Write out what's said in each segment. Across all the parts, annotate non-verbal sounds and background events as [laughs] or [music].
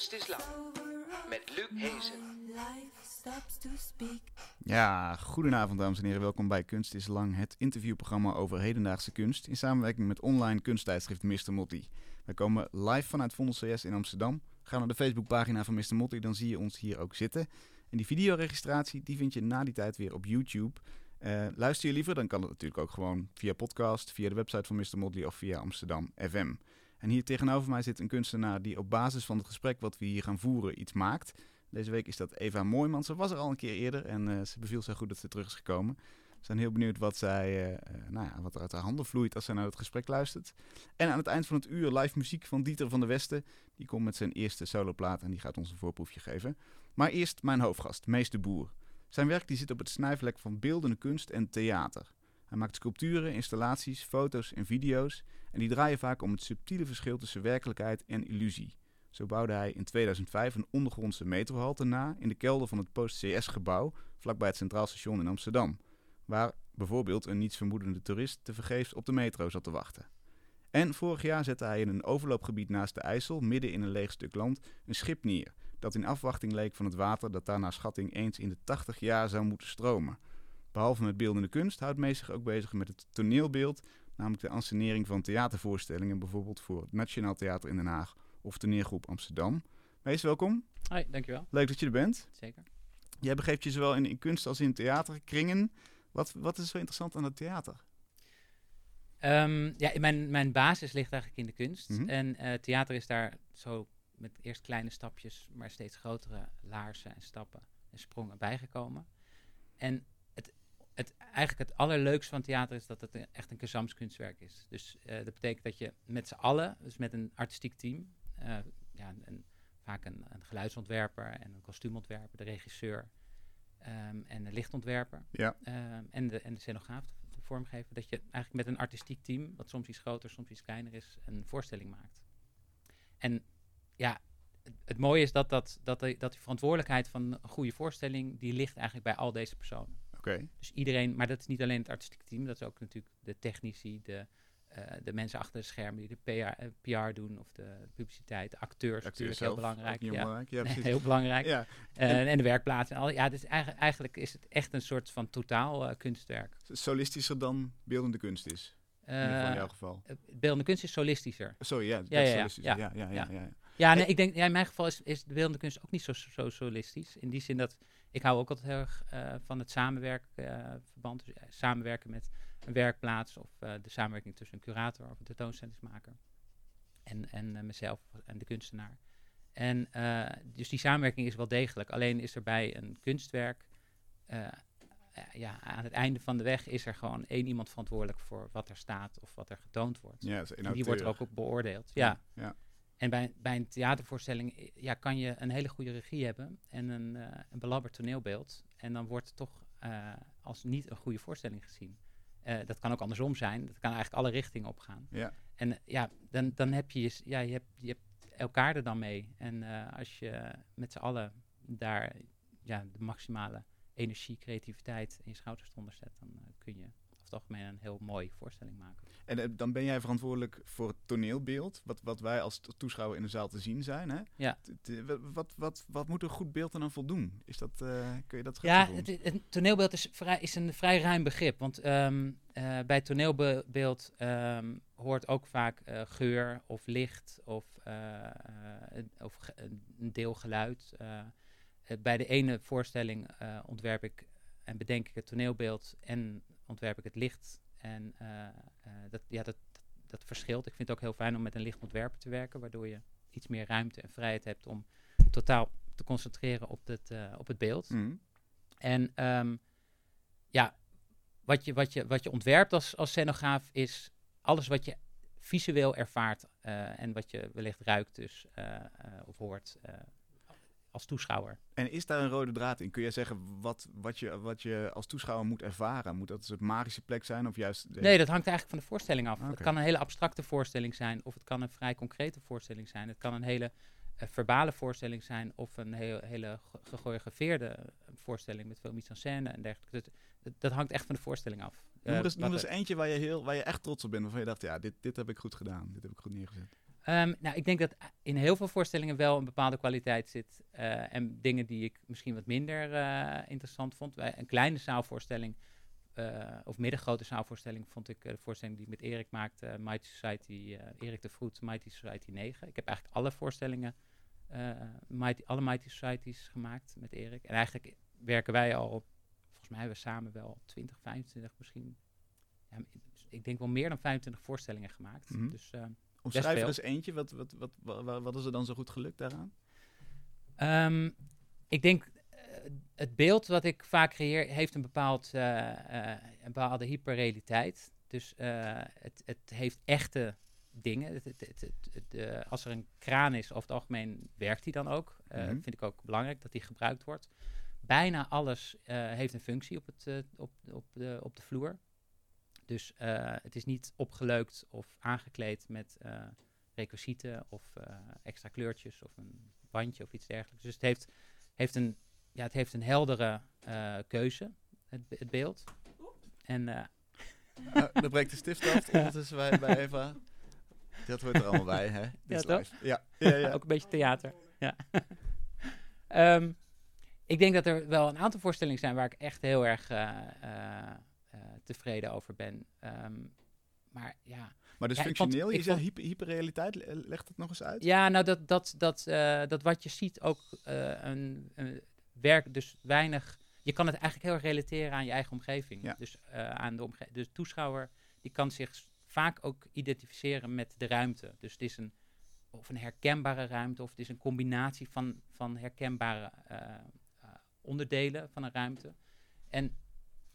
Kunst is Lang met Luc Hezen. Ja, goedenavond dames en heren. Welkom bij Kunst is Lang, het interviewprogramma over hedendaagse kunst in samenwerking met online kunsttijdschrift Mr. Motti. Wij komen live vanuit Vondel CS in Amsterdam. Ga naar de Facebookpagina van Mr. Motti, dan zie je ons hier ook zitten. En die videoregistratie die vind je na die tijd weer op YouTube. Uh, luister je liever, dan kan het natuurlijk ook gewoon via podcast, via de website van Mr. Motley of via Amsterdam FM. En hier tegenover mij zit een kunstenaar die op basis van het gesprek wat we hier gaan voeren iets maakt. Deze week is dat Eva Mooijman. Ze was er al een keer eerder en uh, ze beviel zo goed dat ze terug is gekomen. We zijn heel benieuwd wat, zij, uh, nou ja, wat er uit haar handen vloeit als zij naar het gesprek luistert. En aan het eind van het uur live muziek van Dieter van der Westen. Die komt met zijn eerste soloplaat en die gaat ons een voorproefje geven. Maar eerst mijn hoofdgast, Meester Boer. Zijn werk die zit op het snijvlek van beeldende kunst en theater. Hij maakt sculpturen, installaties, foto's en video's en die draaien vaak om het subtiele verschil tussen werkelijkheid en illusie. Zo bouwde hij in 2005 een ondergrondse metrohalte na in de kelder van het Post-CS-gebouw vlakbij het Centraal Station in Amsterdam, waar bijvoorbeeld een nietsvermoedende toerist tevergeefs op de metro zat te wachten. En vorig jaar zette hij in een overloopgebied naast de IJssel, midden in een leeg stuk land, een schip neer dat in afwachting leek van het water dat daar naar schatting eens in de 80 jaar zou moeten stromen. Behalve met beeldende kunst houdt Mees zich ook bezig met het toneelbeeld, namelijk de ansenering van theatervoorstellingen, bijvoorbeeld voor het Nationaal Theater in Den Haag of toneelgroep Amsterdam. Mees, welkom. Hoi, dankjewel. Leuk dat je er bent. Zeker. Jij begeeft je zowel in, in kunst als in theaterkringen. Wat, wat is zo interessant aan het theater? Um, ja, mijn, mijn basis ligt eigenlijk in de kunst. Mhm. En uh, theater is daar zo met eerst kleine stapjes, maar steeds grotere laarzen en stappen en sprongen bijgekomen. En het, eigenlijk het allerleukste van theater is dat het een- echt een gezamskunstwerk is. Dus eh, dat betekent dat je met z'n allen, dus met een artistiek team, eh, ja, een- een, vaak een, een geluidsontwerper en een kostuumontwerper, de regisseur ehm, en de lichtontwerper Ja. ehm, en, de, en de scenograaf, de, de vormgever, dat je eigenlijk met een artistiek team, wat soms iets groter, soms iets kleiner is, een voorstelling maakt. En ja, het, het mooie is dat, dat, dat, de, dat die verantwoordelijkheid van een goede voorstelling, die ligt eigenlijk bij al deze personen. Dus iedereen, maar dat is niet alleen het artistieke team, dat is ook natuurlijk de technici, de, eh, de mensen achter de schermen die de PR, eh, PR doen of de publiciteit, de acteurs, Acteur natuurlijk heel belangrijk. niet ja. [laughs] precies. heel belangrijk. Ja, Eh, en de werkplaats en al. Ja, dus eigenlijk, eigenlijk is het echt een soort van totaal kunstwerk. solistischer dan beeldende kunst is. In jouw geval. beeldende kunst is solistischer. Sorry, ja, ja, ja, solistischer. ja, Ja, ja, ja. ja, ja. Ja, nee, ik denk, ja, in mijn geval is, is de beeldende kunst ook niet zo, zo solistisch. In die zin dat ik hou ook altijd heel erg eh, van het samenwerkverband. dus eh, samenwerken met een werkplaats of eh, de samenwerking tussen een curator of een tentoonstellingsmaker. En, en eh, mezelf en de kunstenaar. En eh, dus die samenwerking is wel degelijk. Alleen is er bij een kunstwerk, eh, eh, ja, aan het einde van de weg is er gewoon één iemand verantwoordelijk voor wat er staat of wat er getoond wordt. Ja, en die wordt er ook op beoordeeld. Ja. ja. En bij, bij een theatervoorstelling eh, ja, kan je een hele goede regie hebben en een, eh een belabberd toneelbeeld. En dan wordt het toch eh, als niet een goede voorstelling gezien. Dat kan ook andersom zijn. Dat kan eigenlijk alle richtingen opgaan. Ja. En ja, dan, dan heb je, ja, je, hebt, je hebt elkaar er dan mee. En als je met z'n allen daar ja, de maximale energie, creativiteit in je schouders onder zet, dan kun je het algemeen een heel mooie voorstelling maken. En eh, dan ben jij verantwoordelijk voor het toneelbeeld, wat, wat wij als to- toeschouwer in de zaal te zien zijn. Hè? Ja. T- Wat, wat, wat moet een goed beeld dan voldoen? Is dat, eh, kun je dat Ja, het, toneelbeeld is, vrij, is een vrij ruim begrip. Want ehm, eh, bij toneelbeeld ehm, hoort ook vaak geur of licht of, een- of een deel geluid. Bij de ene voorstelling ontwerp ik en bedenk ik het toneelbeeld en ontwerp ik het licht. En eh, eh, dat, ja, dat, dat verschilt. Ik vind het ook heel fijn om met een lichtontwerper te werken, waardoor je iets meer ruimte en vrijheid hebt om totaal te concentreren op het, eh, op het beeld. Mhm. En ehm, ja, wat je, wat je, wat je ontwerpt als, als scenograaf is alles wat je visueel ervaart en wat je wellicht ruikt dus, of hoort als toeschouwer. En is daar een rode draad in? Kun je zeggen wat, wat, je, wat je als toeschouwer moet ervaren? Moet dat een soort magische plek zijn? Of juist de- Nee, dat hangt eigenlijk van de voorstelling af. Het kan een hele abstracte voorstelling zijn, of het kan een vrij concrete voorstelling zijn. Het kan een hele eh, verbale voorstelling zijn, of een heel, hele ge- gechoreografeerde eh, voorstelling met veel mise-en-scène en dergelijke. Dat, dat, dat hangt echt van de voorstelling af. Noem Eh, er eens, noem eens eentje waar je, heel, waar je echt trots op bent. Waarvan je dacht, ja, dit, dit heb ik goed gedaan. Dit heb ik goed neergezet. Ehm, nou, ik denk dat in heel veel voorstellingen wel een bepaalde kwaliteit zit. eh, en dingen die ik misschien wat minder eh, interessant vond. Bij een kleine zaalvoorstelling, eh, of middengrote zaalvoorstelling, vond ik de voorstelling die ik met Erik maakte, Mighty Society, Erik de Vroet, Mighty Society 9. Ik heb eigenlijk alle voorstellingen, Mighty, alle Mighty Societies gemaakt met Erik. En eigenlijk werken wij al, volgens mij hebben we samen wel 20, 25 misschien. Ja, ik denk wel meer dan 25 voorstellingen gemaakt. Mhm. Dus eh, Omschrijf er eens eentje. Wat, wat, wat, wat, wat is er dan zo goed gelukt daaraan? Ehm, ik denk, eh, het beeld wat ik vaak creëer heeft een, bepaald, eh, eh, een bepaalde hyperrealiteit. Dus het, het heeft echte dingen. Het, het, eh, als er een kraan is, over het algemeen werkt die dan ook. Mhm. Vind ik ook belangrijk dat die gebruikt wordt. Bijna alles heeft een functie op, het, op, op, de, op de vloer. Dus eh, het is niet opgeleukt of aangekleed met requisieten of eh, extra kleurtjes of een bandje of iets dergelijks. Dus het heeft, heeft, een, ja, het heeft een heldere keuze, het, be- het beeld. En Uh, [laughs] dan breekt de stift af. Ondertussen bij, bij Eva. Dat hoort er allemaal bij, hè? Dit live. Ja, ja, ja. ook een beetje theater. Ja. [laughs] Ehm, ik denk dat er wel een aantal voorstellingen zijn waar ik echt heel erg tevreden over ben. Ehm, maar ja, Maar dus Ja, ik vond- functioneel, je zegt hyper, hyperrealiteit. Le- Leg dat nog eens uit. Ja, nou dat, dat, dat, eh, dat wat je ziet ook eh, een, een werk, dus weinig. Je kan het eigenlijk heel erg relateren aan je eigen omgeving. Ja. Dus eh, aan de omgeving. Dus de toeschouwer die kan zich vaak ook identificeren met de ruimte. Dus het is een of een herkenbare ruimte, of het is een combinatie van, van herkenbare onderdelen van een ruimte. En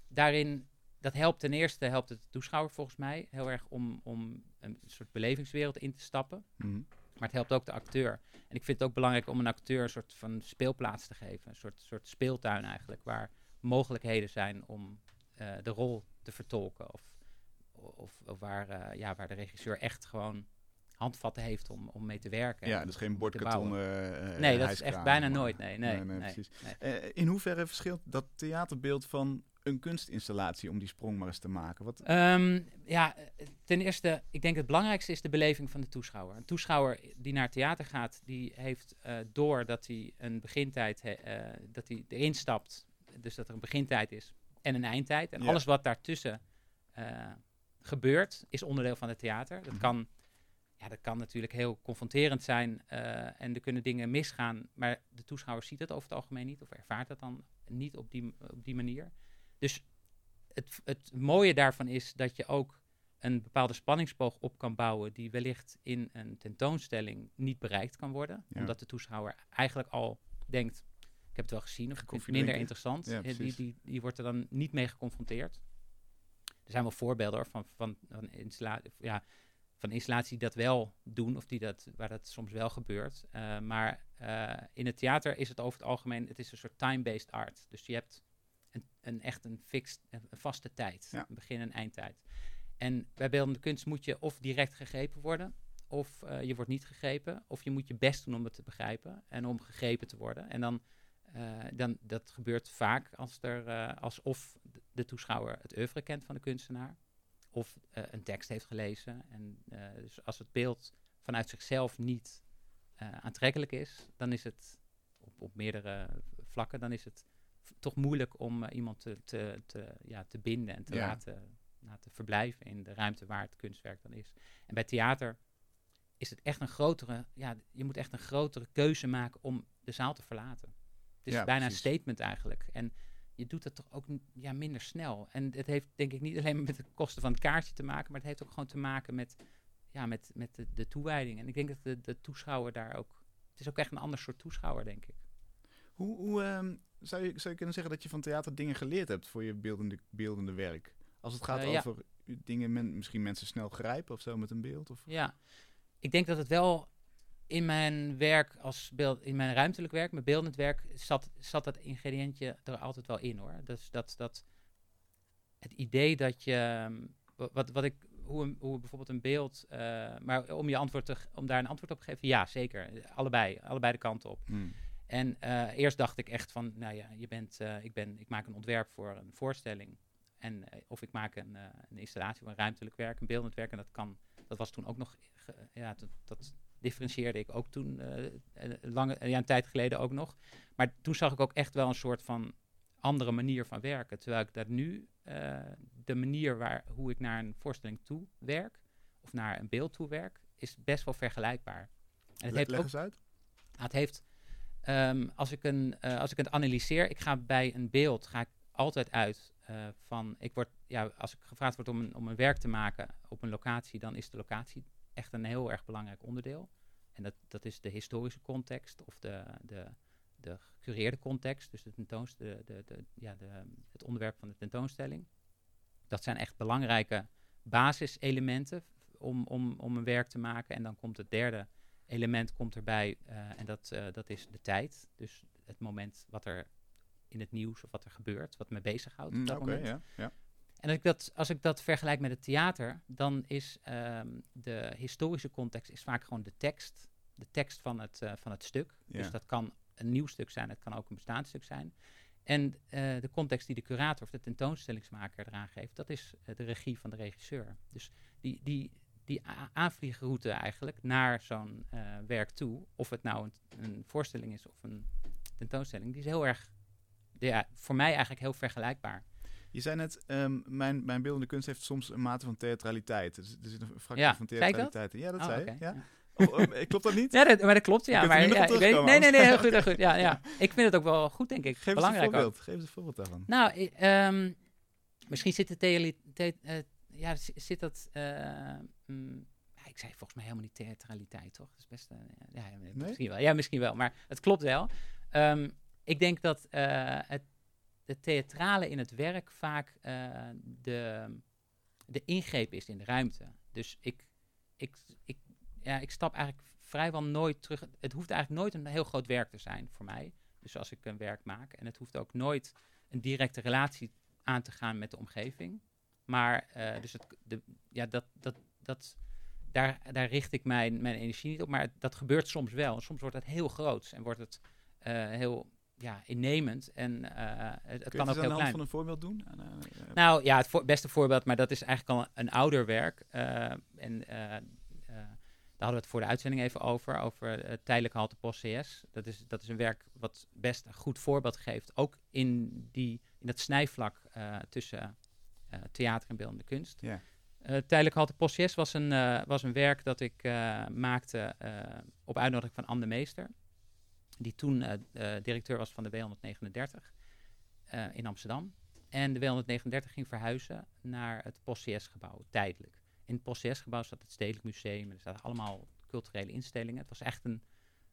daarin, dat helpt ten eerste, helpt het de toeschouwer volgens mij heel erg om, om een soort belevingswereld in te stappen. Mhm. Maar het helpt ook de acteur. En ik vind het ook belangrijk om een acteur een soort van speelplaats te geven. Een soort, soort speeltuin eigenlijk, waar mogelijkheden zijn om eh, de rol te vertolken. Of, of, of waar, eh, ja, waar de regisseur echt gewoon handvatten heeft om, om mee te werken. Ja, dus geen bordkarton. eh, Nee, dat is echt bijna maar- nooit. Nee, nee, Nee, nee, nee, precies. nee. In hoeverre verschilt dat theaterbeeld van een kunstinstallatie om die sprong maar eens te maken? Wat, Ehm, ja, ten eerste, ik denk het belangrijkste is de beleving van de toeschouwer. Een toeschouwer die naar theater gaat, die heeft eh, door dat hij een begintijd, he- eh, dat hij erin stapt, dus dat er een begintijd is en een eindtijd. En Ja. alles wat daartussen eh, gebeurt, is onderdeel van het theater. Dat Mhm. kan, ja, dat kan natuurlijk heel confronterend zijn en er kunnen dingen misgaan, maar de toeschouwer ziet het over het algemeen niet of ervaart het dan niet op die, op die manier. Dus het, het mooie daarvan is dat je ook een bepaalde spanningsboog op kan bouwen die wellicht in een tentoonstelling niet bereikt kan worden. Ja. Omdat de toeschouwer eigenlijk al denkt, ik heb het wel gezien of ik vind het minder interessant. Ja, Eh, die, die, die wordt er dan niet mee geconfronteerd. Er zijn wel voorbeelden hoor, van, van, van, installa ja, van installaties die dat wel doen, of die dat, waar dat soms wel gebeurt. Eh, maar eh, in het theater is het over het algemeen, het is een soort time-based art. Dus je hebt een, een echt een, fixed, een vaste tijd, Ja. een begin- en eindtijd. En bij beeldende kunst moet je of direct gegrepen worden, of eh, je wordt niet gegrepen, of je moet je best doen om het te begrijpen en om gegrepen te worden. En dan, eh, dan dat gebeurt vaak als er, eh, alsof de- toeschouwer het oeuvre kent van de kunstenaar, of een tekst heeft gelezen. En dus als het beeld vanuit zichzelf niet aantrekkelijk is, dan is het op, op meerdere vlakken, dan is het toch moeilijk om eh, iemand te, te, te, ja, te binden en te Ja. laten, laten verblijven in de ruimte waar het kunstwerk dan is. En bij theater is het echt een grotere, ja, je moet echt een grotere keuze maken om de zaal te verlaten. Het is Ja, bijna precies. een statement eigenlijk. En je doet het toch ook ja, minder snel. En het heeft denk ik niet alleen met de kosten van het kaartje te maken, maar het heeft ook gewoon te maken met, ja, met, met de, de toewijding. En ik denk dat de, de toeschouwer daar ook, het is ook echt een ander soort toeschouwer, denk ik. hoe hoe ehm, zou, je, zou je kunnen zeggen dat je van theater dingen geleerd hebt voor je beeldende, beeldende werk? Als het gaat Eh, ja. over dingen, men, misschien mensen snel grijpen of zo met een beeld? Of? Ja, ik denk dat het wel in mijn werk als beeld, in mijn ruimtelijk werk, mijn beeldend werk, zat, zat dat ingrediëntje er altijd wel in hoor. Dus dat, dat het idee dat je, ehm, wa- wat, wat ik, hoe, een- hoe bijvoorbeeld een beeld, eh, maar om je antwoord te, om daar een antwoord op te geven, ja zeker, allebei, allebei de kanten op. Hmm. En eh, eerst dacht ik echt van, nou ja, je bent, eh, ik, ben, ik maak een ontwerp voor een voorstelling. En, eh, of ik maak een, een installatie of een ruimtelijk werk, een beeldend werk. En dat kan Dat was toen ook nog, ge- ja, dat, dat differentieerde ik ook toen, een lange, ja, een tijd geleden ook nog. Maar toen zag ik ook echt wel een soort van andere manier van werken. Terwijl ik daar nu, de manier waar, hoe ik naar een voorstelling toe werk, of naar een beeld toe werk, is best wel vergelijkbaar. En het Le- heeft leg ook eens uit. Het heeft, ehm, als, ik een, eh, als ik het analyseer, ik ga bij een beeld, ga ik altijd uit eh, van, ik word, ja, als ik gevraagd word om een, om een werk te maken op een locatie, dan is de locatie echt een heel erg belangrijk onderdeel. En dat, dat is de historische context of de, de, de gecureerde context, dus de tentoons, de, de, de, ja, de, het onderwerp van de tentoonstelling. Dat zijn echt belangrijke basiselementen om, om, om een werk te maken. En dan komt het derde element komt erbij eh, en dat, eh, dat is de tijd. Dus het moment wat er in het nieuws of wat er gebeurt, wat me bezighoudt op Mm, dat Oké, moment. ja. ja. En als ik, dat, als ik dat vergelijk met het theater, dan is ehm, de historische context is vaak gewoon de tekst. De tekst van het, eh, van het stuk. Ja. Dus dat kan een nieuw stuk zijn, het kan ook een bestaand stuk zijn. En de context die de curator of de tentoonstellingsmaker eraan geeft, dat is de regie van de regisseur. Dus die, die, die aanvliegroute eigenlijk naar zo'n eh, werk toe, of het nou een, een voorstelling is of een tentoonstelling, die is heel erg, ja, voor mij eigenlijk heel vergelijkbaar. Je zei net, ehm, mijn, mijn beeldende kunst heeft soms een mate van theatraliteit. Dus er zit een fractie Ja, van theatraliteit in. Ja, dat Oh, zei je. Ja. ja. Of, of, eh, klopt dat niet? [laughs] Ja, dat, maar dat klopt, ja. er Maar, ja, ik weet, nee, nee, nee, heel goed, heel [laughs] goed. Ja, ja. Ik vind het ook wel goed, denk ik. Geef eens een ook. voorbeeld. Geef eens een voorbeeld daarvan. Nou, ehm, misschien zit de eh, ja, zit dat... eh, mm, ik zei volgens mij helemaal niet theatraliteit, toch? Dat is best... ja, ja, misschien wel. Ja, misschien wel. Maar het klopt wel. Ehm, ik denk dat eh, het, het theatrale in het werk vaak eh, de, de ingreep is in de ruimte. Dus ik, ik, ik, ja, ik stap eigenlijk vrijwel nooit terug. Het hoeft eigenlijk nooit een heel groot werk te zijn voor mij. Dus als ik een werk maak. En het hoeft ook nooit een directe relatie aan te gaan met de omgeving. Maar eh, dus het, de, ja, dat, dat, dat, daar, daar richt ik mijn, mijn energie niet op. Maar het- dat gebeurt soms wel. En soms wordt het heel groot en wordt het eh, heel ja, innemend. En eh, het, het Kun je kan het eens ook aan de heel hand klein. van een voorbeeld doen? En, Nou ja, het voor- beste voorbeeld, maar dat is eigenlijk al een ouder werk. en daar hadden we het voor de uitzending even over, over tijdelijke halte post CS. Dat is, dat is een werk wat best een goed voorbeeld geeft, ook in, die, in dat snijvlak tussen theater en beeldende kunst. Ja. Eh, tijdelijk halte post CS was een, eh, was een werk dat ik eh, maakte eh, op uitnodiging van Anne de Meester, die toen eh, eh, directeur was van de W139 eh, in Amsterdam. En de W139 ging verhuizen naar het PostCS-gebouw, tijdelijk. In het PostCS-gebouw zat het Stedelijk Museum. Er zaten allemaal culturele instellingen. Het was echt een,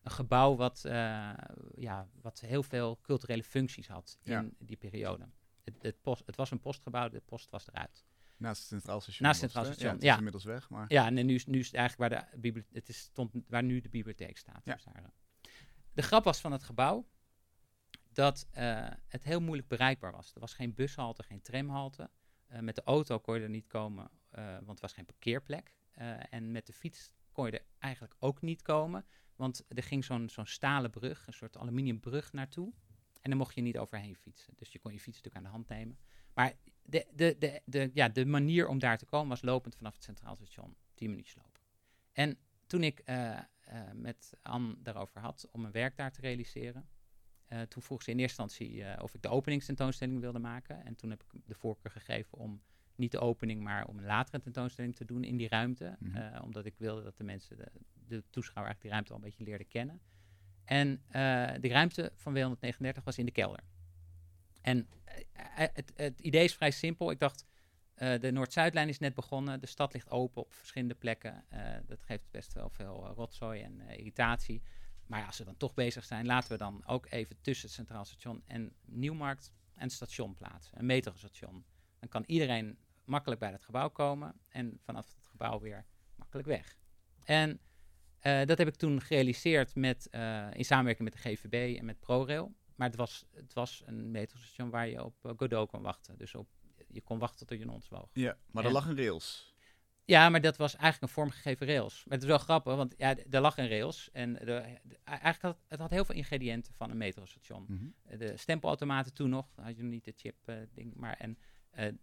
een gebouw wat, eh, ja, wat heel veel culturele functies had in Ja. die periode. Het, het, post, het was een postgebouw, de post was eruit. Naast het Centraal Station. Naast het Centraal? Station, Ja, het is ja. inmiddels weg, maar... Ja, en nu is, nu is het eigenlijk waar, de het is, stond, waar nu de bibliotheek staat. Ja. Dus daar, eh. De grap was van het gebouw dat eh, het heel moeilijk bereikbaar was. Er was geen bushalte, geen tramhalte. Eh, met de auto kon je er niet komen, want er was geen parkeerplek. En met de fiets kon je er eigenlijk ook niet komen, want er ging zo'n zo'n stalen brug, een soort aluminiumbrug naartoe. En daar mocht je niet overheen fietsen. Dus je kon je fiets natuurlijk aan de hand nemen. Maar de, de, de, de, ja, de manier om daar te komen was lopend vanaf het Centraal Station, 10 minuutjes lopen. En toen ik eh, eh, met Anne daarover had om een werk daar te realiseren, eh, toen vroeg ze in eerste instantie of ik de openingstentoonstelling wilde maken. En toen heb ik de voorkeur gegeven om niet de opening, maar om een latere tentoonstelling te doen in die ruimte. Eh, omdat ik wilde dat de mensen, de, de toeschouwer eigenlijk die ruimte al een beetje leerden kennen. En eh de ruimte van W139 was in de kelder. En eh, eh, het, het idee is vrij simpel. Ik dacht, de Noord-Zuidlijn is net begonnen. De stad ligt open op verschillende plekken. Dat geeft best wel veel rotzooi en irritatie. Maar ja, als we dan toch bezig zijn, laten we dan ook even tussen het Centraal Station en Nieuwmarkt een station plaatsen. Een metrostation. Dan kan iedereen makkelijk bij dat gebouw komen en vanaf het gebouw weer makkelijk weg. En eh, dat heb ik toen gerealiseerd met, eh, in samenwerking met de GVB en met ProRail. Maar het was, het was een metrostation waar je op eh, Godot kon wachten. Dus op, je kon wachten tot je ons woog. Ja, maar En- er lag een rails. Ja, maar dat was eigenlijk een vormgegeven rails. Maar het is wel grappig, want ja, er lag een rails. En eigenlijk had het had heel veel ingrediënten van een metrostation. Mhm. De stempelautomaten toen nog, had je nog niet de chip ding, maar en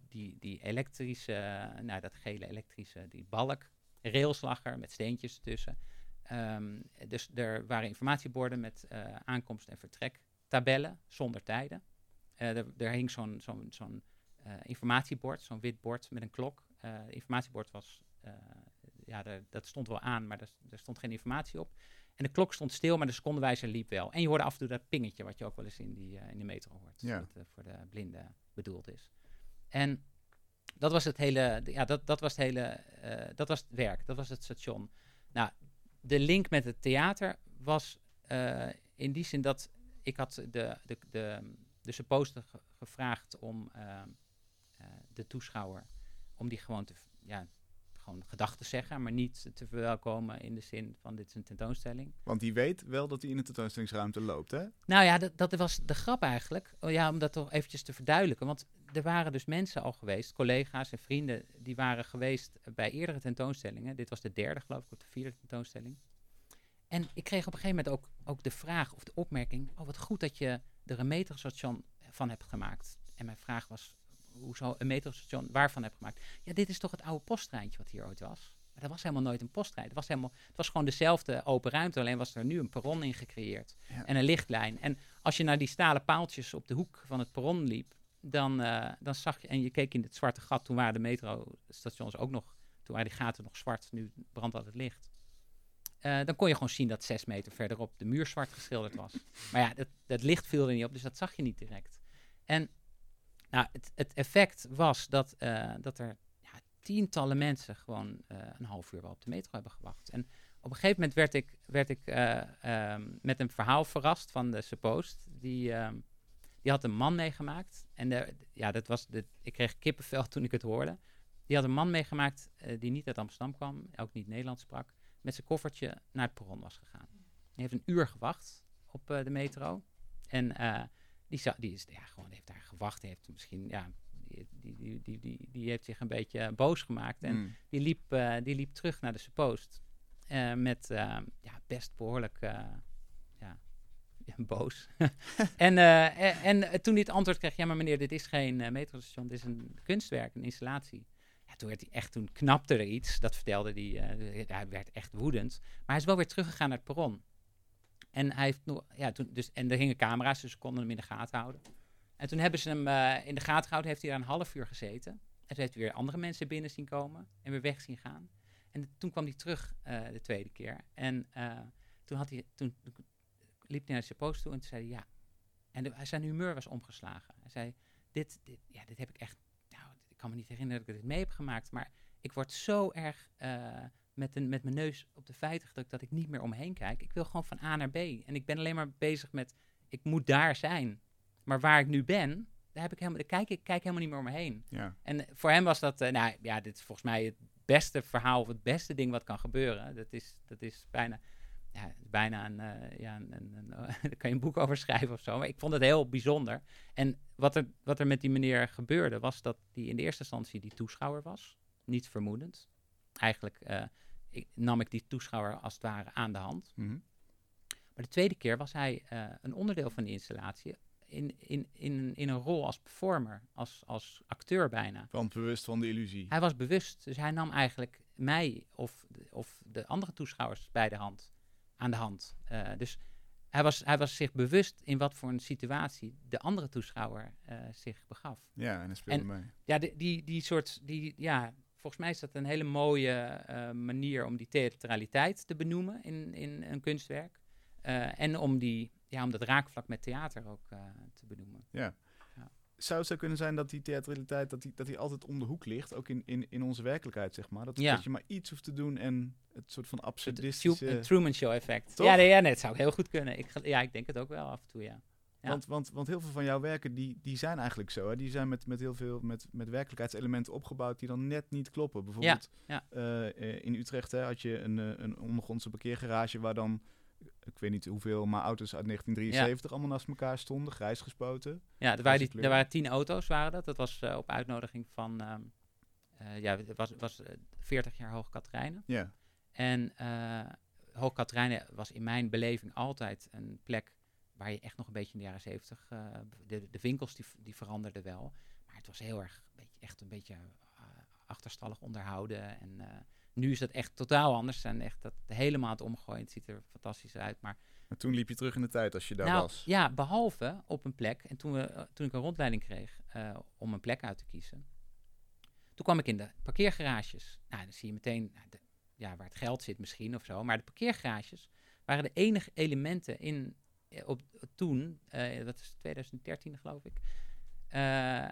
die, die elektrische, nou dat gele elektrische, die balk, rails lag er met steentjes ertussen. Ehm, dus er waren informatieborden met eh, aankomst- en vertrektabellen zonder tijden. Eh, er, er hing zo'n zo'n zo'n eh, informatiebord, zo'n wit bord met een klok. Het informatiebord was, ja, dat stond wel aan, maar er, er stond geen informatie op. En de klok stond stil, maar de secondenwijzer liep wel. En je hoorde af en toe dat pingetje, wat je ook wel eens in, die, in de metro hoort. Ja. Dat voor de blinden bedoeld is. En dat was het hele, ja, dat, dat was het hele, dat was het werk, dat was het station. Nou, de link met het theater was eh, in die zin dat ik had de, de, de, de supposter ge- gevraagd om eh, eh, de toeschouwer, om die gewoon te, ja, gewoon gedachten te zeggen, maar niet te verwelkomen in de zin van dit is een tentoonstelling. Want die weet wel dat hij in de tentoonstellingsruimte loopt, hè? Nou ja, dat, dat was de grap eigenlijk. Oh ja, om dat toch eventjes te verduidelijken. Want er waren dus mensen al geweest, collega's en vrienden, die waren geweest bij eerdere tentoonstellingen. Dit was de derde, geloof ik, of de vierde tentoonstelling. En ik kreeg op een gegeven moment ook, ook de vraag of de opmerking: Oh, wat goed dat je er een metrostation van hebt gemaakt. En mijn vraag was: Hoezo een metrostation waarvan heb gemaakt? Ja, dit is toch het oude posttreintje wat hier ooit was? Maar dat was helemaal nooit een posttrein. Het was, helemaal, het was gewoon dezelfde open ruimte, alleen was er nu een perron in gecreëerd Ja. en een lichtlijn. En als je naar die stalen paaltjes op de hoek van het perron liep, dan, eh, dan zag je, en je keek in het zwarte gat, toen waren de metrostations ook nog, toen waren die gaten nog zwart, nu brandt altijd licht. Eh, dan kon je gewoon zien dat zes meter verderop de muur zwart geschilderd was. Maar ja, dat, dat licht viel er niet op, dus dat zag je niet direct. En nou, het, effect was dat, eh, dat er ja, tientallen mensen gewoon eh, een half uur wel op de metro hebben gewacht. En op een gegeven moment werd ik, werd ik eh, ehm, met een verhaal verrast van de Suppost. Die, ehm, die had een man meegemaakt. En de, ja, dat was ik kreeg kippenvel [laughs] toen ik het hoorde. Die had een man meegemaakt die niet uit Amsterdam kwam, ook niet Nederlands sprak. Met zijn koffertje naar het perron was gegaan. Hij heeft een uur gewacht op de metro. En die, zou, die, is, ja, gewoon, heeft daar gewacht. Heeft misschien, ja, die, die, die, die, die, heeft zich een beetje eh, boos gemaakt. En Mm. die liep, eh, die liep terug naar de Suppost. eh, met ja, best behoorlijk eh, [laughs] boos. [laughs] en, en, en toen hij het antwoord kreeg, ja maar meneer, dit is geen metrostation, dit is een kunstwerk, een installatie. Ja, toen werd hij echt, toen knapte er iets, dat vertelde hij, eh, hij werd echt woedend. Maar hij is wel weer teruggegaan naar het perron. En hij heeft ja, toen, dus, en er hingen camera's, dus ze konden hem in de gaten houden. En toen hebben ze hem eh, in de gaten gehouden, heeft hij daar een half uur gezeten. En toen heeft hij weer andere mensen binnen zien komen en weer weg zien gaan. En toen kwam hij terug eh, de tweede keer. En eh, toen, had hij, toen liep hij naar zijn post toe en toen zei hij ja. En zijn humeur was omgeslagen. Hij zei, dit, dit, ja, dit heb ik echt, nou, ik kan me niet herinneren dat ik dit mee heb gemaakt, maar ik word zo erg met, een, met mijn neus op de feiten gedrukt dat ik niet meer omheen kijk. Ik wil gewoon van A naar B. En ik ben alleen maar bezig met, ik moet daar zijn. Maar waar ik nu ben, daar, heb ik helemaal, daar kijk ik kijk helemaal niet meer om me heen. Ja. En voor hem was dat, eh, nou ja, dit is volgens mij het beste verhaal of het beste ding wat kan gebeuren. Dat is, dat is bijna, ja, bijna een, eh, ja, een, een, een- [laughs] daar kan je een boek over schrijven of zo. Maar ik vond het heel bijzonder. En wat er, wat er met die meneer gebeurde, was dat hij in de eerste instantie die toeschouwer was. Niet vermoedend. Eigenlijk eh, ik, nam ik die toeschouwer als het ware aan de hand. Mhm. Maar de tweede keer was hij eh, een onderdeel van die installatie. In, in, in, in een rol als performer, als, als acteur bijna. Want bewust van de illusie. Hij was bewust, dus hij nam eigenlijk mij of, de- of de andere toeschouwers bij de hand, aan de hand. Eh, dus hij was, hij was zich bewust in wat voor een situatie de andere toeschouwer eh, zich begaf. Ja, en hij speelde En- mee. Ja, die, die, die soort, die, ja, volgens mij is dat een hele mooie eh, manier om die theatraliteit te benoemen in, in een kunstwerk. Eh, en om, die, ja, om dat raakvlak met theater ook eh, te benoemen. Zou het zo kunnen zijn dat die theatraliteit dat die, dat die altijd om de hoek ligt, ook in, in, in onze werkelijkheid, zeg maar? Dat, Ja. dat je maar iets hoeft te doen en het soort van absurdistische... Het Truman Show effect. Toch? Ja, nee, ja nee, het zou heel goed kunnen. Ik, ja, ik denk het ook wel af en toe, ja. Ja. Want, want, want heel veel van jouw werken, die, die zijn eigenlijk zo. Hè? Die zijn met, met heel veel met, met werkelijkheidselementen opgebouwd die dan net niet kloppen. Bijvoorbeeld ja. eh, eh, in Utrecht hè, had je een, eh, een ondergrondse parkeergarage waar dan, ik weet niet hoeveel, maar auto's uit 1973 allemaal naast elkaar stonden, grijs gespoten. Ja, er waren, die, er waren tien auto's, waren dat. Dat was op uitnodiging van, ehm, eh, ja, het was, was eh, 40 jaar Hoog Katerijnen. Ja, En Hoog Katerijnen was in mijn beleving altijd een plek waar je echt nog een beetje in de jaren 70, eh, de, de winkels die, die veranderden wel. Maar het was heel erg, een beetje, echt een beetje eh, achterstallig onderhouden. En eh, nu is dat echt totaal anders. Zijn echt dat helemaal het omgooien. Het ziet er fantastisch uit. Maar Maar toen liep je terug in de tijd als je daar nou, was. ja, behalve op een plek. En toen, we, toen ik een rondleiding kreeg om een plek uit te kiezen. Toen kwam ik in de parkeergarages. Nou, dan zie je meteen nou, de- ja, waar het geld zit misschien of zo. Maar de parkeergarages waren de enige elementen in, op, toen, eh, dat is 2013 geloof ik. Eh, eh,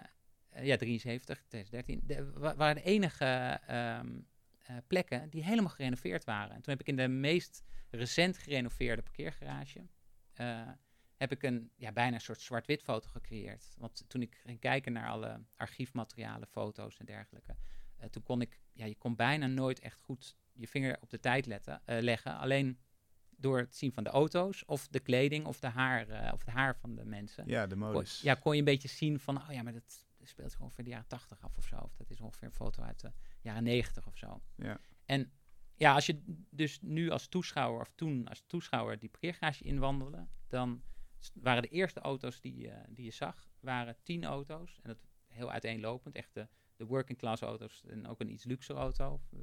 ja, 73, 2013. De, wa- waren de enige ehm, eh, plekken die helemaal gerenoveerd waren. En toen heb ik in de meest recent gerenoveerde parkeergarage... eh, heb ik een ja, bijna een soort zwart-wit foto gecreëerd. Want toen ik ging kijken naar alle archiefmaterialen, foto's en dergelijke, eh, toen kon ik, ja, je kon bijna nooit echt goed je vinger op de tijd letten, eh, leggen. Alleen door het zien van de auto's of de kleding of, de haar, eh, of het haar van de mensen. Ja, de Kon, modus. ja, kon je een beetje zien van, oh ja, maar dat speelt zich ongeveer de jaren 80 af of zo. Of dat is ongeveer een foto uit de jaren 90 of zo. Ja. En ja, als je dus nu als toeschouwer of toen als toeschouwer die parkeergarage inwandelde, dan waren de eerste auto's die, je- die je zag, waren tien auto's. En dat heel uiteenlopend, echt de, de working class auto's en ook een iets luxere auto. Eh,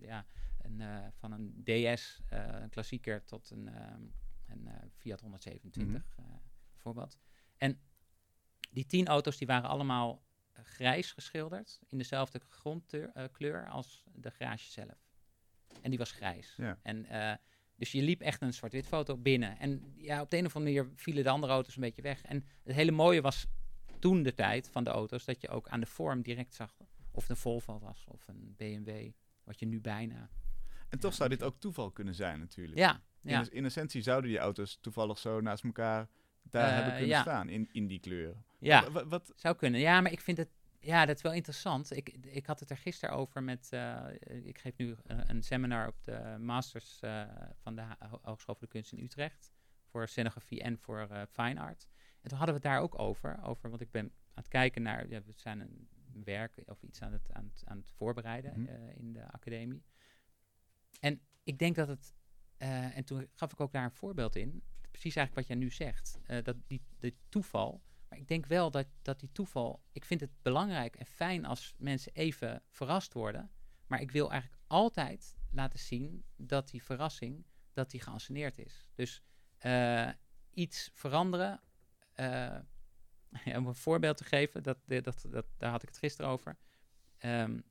Ja, een, eh, van een DS, eh, een klassieker, tot een, ehm, een eh, Fiat 127 eh, bijvoorbeeld. En die tien auto's die waren allemaal grijs geschilderd, in dezelfde grondkleur als de garage zelf. En die was grijs. Ja. En, dus je liep echt een zwart-wit foto binnen. En ja, op de een of andere manier vielen de andere auto's een beetje weg. En het hele mooie was toen de tijd van de auto's, dat je ook aan de vorm direct zag of het een Volvo was of een BMW, wat je nu bijna... En toch zou dit ook toeval kunnen zijn natuurlijk. Ja, In, ja. in essentie zouden die auto's toevallig zo naast elkaar daar Eh, hebben kunnen ja. staan in, in die kleuren. ja. Wat, Zou kunnen. Ja, maar ik vind het. Ja, dat is wel interessant. Ik, ik had het er gisteren over met. eh, ik geef nu een, een seminar op de Masters eh, van de Ho- Hogeschool voor de Kunst in Utrecht. Voor scenografie en voor eh, fine art. En toen hadden we het daar ook over. over want ik ben aan het kijken naar. Ja, we zijn een werk of iets aan het, aan het, aan het voorbereiden Mhm. eh, in de academie. En ik denk dat het. eh, en toen gaf ik ook daar een voorbeeld in. Precies eigenlijk wat jij nu zegt. eh, dat die, de toeval. Maar ik denk wel dat, dat die toeval. Ik vind het belangrijk en fijn als mensen even verrast worden. Maar ik wil eigenlijk altijd laten zien dat die verrassing. dat die geanceneerd is. Dus eh, iets veranderen. [laughs] om een voorbeeld te geven, dat, dat, dat, daar had ik het gisteren over. I-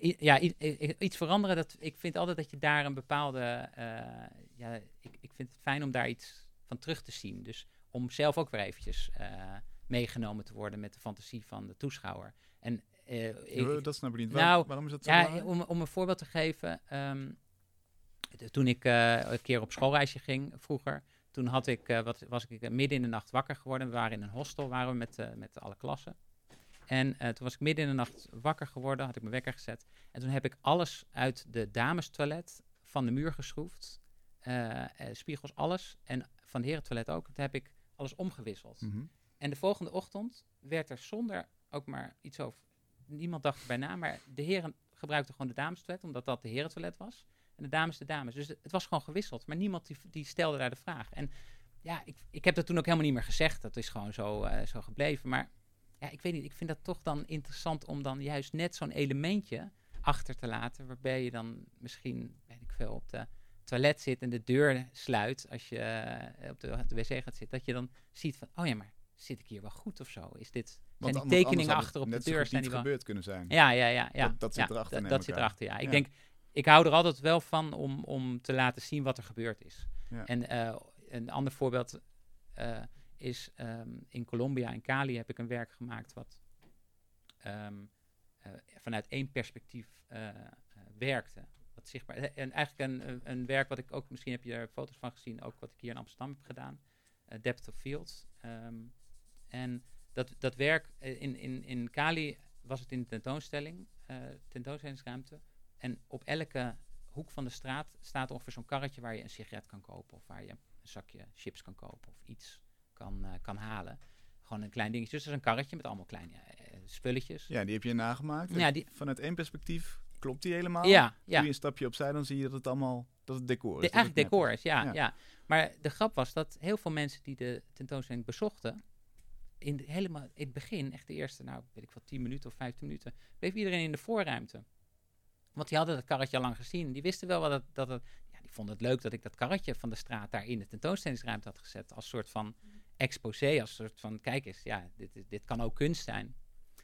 ja, i- i- iets veranderen, dat, ik vind altijd dat je daar een bepaalde... eh, ja, ik, ik vind het fijn om daar iets van terug te zien. Dus om zelf ook weer eventjes eh, meegenomen te worden met de fantasie van de toeschouwer. En eh, ik, dat snap ik niet. nou, Waar- waarom is dat zo ja, belangrijk? om, om een voorbeeld te geven. ehm, de- toen ik eh, een keer op schoolreisje ging vroeger, toen had ik, eh, wat, was ik eh, midden in de nacht wakker geworden. We waren in een hostel, waren we met, eh, met alle klassen. En eh, toen was ik midden in de nacht wakker geworden, had ik mijn wekker gezet. En toen heb ik alles uit de damestoilet van de muur geschroefd. Eh, eh, spiegels, alles. En van de herentoilet ook. Toen heb ik alles omgewisseld. Mhm. En de volgende ochtend werd er zonder ook maar iets over. Niemand dacht erbij na, maar de heren gebruikten gewoon de damestoilet, omdat dat de herentoilet was. En de dames de dames. Dus het, was gewoon gewisseld. Maar niemand die, die stelde daar de vraag. En ja, ik, ik heb dat toen ook helemaal niet meer gezegd. Dat is gewoon zo, zo gebleven. Maar ja, ik weet niet. Ik vind dat toch dan interessant om dan juist net zo'n elementje achter te laten. Waarbij je dan misschien, weet ik veel, op de toilet zit en de deur sluit. Als je eh, op, de, op de wc gaat zitten. Dat je dan ziet van, oh ja, maar zit ik hier wel goed of zo? Is dit, zijn die Want anders- tekeningen achter op de deur? Zijn die wel... gebeurd kunnen zijn. Ja, ja, ja. ja. Dat- dat zit ja, erachter, dat- Dat zit erachter, ja. Ik Ja. denk, ik hou er altijd wel van om, om te laten zien wat er gebeurd is. Ja. En eh, een ander voorbeeld eh, is ehm, in Colombia, in Cali, heb ik een werk gemaakt wat ehm, eh, vanuit één perspectief eh, eh, werkte. Wat zichtbaar, en eigenlijk een, een- werk wat ik ook, misschien heb je er foto's van gezien, ook wat ik hier in Amsterdam heb gedaan, Depth of Field. Ehm, en dat, dat werk in, in, in Cali was het in de tentoonstelling, tentoonstellingsruimte. En op elke hoek van de straat staat ongeveer zo'n karretje waar je een sigaret kan kopen. Of waar je een zakje chips kan kopen of iets kan, eh, kan halen. Gewoon een klein dingetje. Dus dat is een karretje met allemaal kleine eh, spulletjes. Ja, die heb je nagemaakt. Ja, die- Vanuit één perspectief klopt die helemaal. ja, Doe ja. je een stapje opzij, dan zie je dat het allemaal dat het decor is. De, dat eigenlijk decor is, ja, Ja. ja. Maar de grap was dat heel veel mensen die de tentoonstelling bezochten, in, de, helemaal, in het begin, echt de eerste, nou weet ik wat, 10 minuten of 15 minuten, bleef iedereen in de voorruimte. Want die hadden dat karretje al lang gezien. Die wisten wel wat het, dat het... Ja, die vonden het leuk dat ik dat karretje van de straat daar in de tentoonstellingsruimte had gezet. Als soort van exposé, als soort van, kijk eens, ja, dit, is- dit kan ook kunst zijn.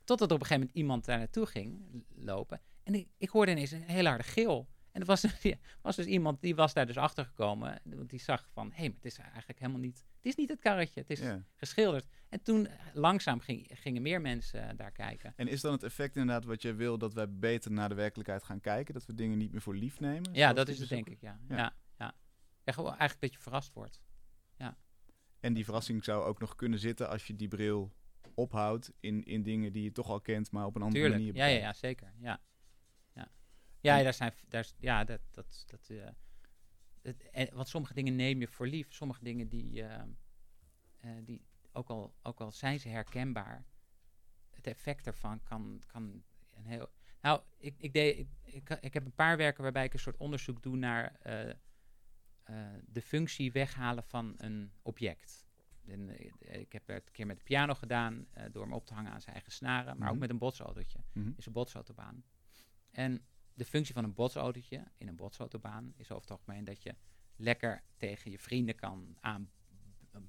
Totdat op een gegeven moment iemand daar naartoe ging lopen. En ik, ik hoorde ineens een hele harde gil. En dat was, [laughs] ja, was dus iemand, die was daar dus achter gekomen. Want die zag van, hé, hey, maar het is eigenlijk helemaal niet... Het is niet het karretje, het is Ja. geschilderd. En toen eh, langzaam ging, gingen meer mensen eh, daar kijken. En is dan het effect inderdaad wat jij wil, dat wij beter naar de werkelijkheid gaan kijken? Dat we dingen niet meer voor lief nemen? Ja, dat is het denk ik, ja. Ja. ja. ja, ja. gewoon eigenlijk dat je verrast wordt. En die verrassing zou ook nog kunnen zitten als je die bril ophoudt in, in dingen die je toch al kent, maar op een andere Tuurlijk, manier ja, ja, ja, zeker. Ja, ja. ja daar zijn, daar, ja dat, dat, dat, eh, het, en, want sommige dingen neem je voor lief, sommige dingen die, eh, eh, die ook, al, ook al zijn ze herkenbaar, het effect ervan kan, kan een heel... Nou, ik, ik, deed, ik, ik, ik heb een paar werken waarbij ik een soort onderzoek doe naar eh, eh, de functie weghalen van een object. En, eh, ik heb het een keer met de piano gedaan, eh, door hem op te hangen aan zijn eigen snaren, maar ook Mhm. met een botsautootje Mhm. is een botsautobaan. En de functie van een botsautootje in een botsautobaan is over het algemeen dat je lekker tegen je vrienden kan aan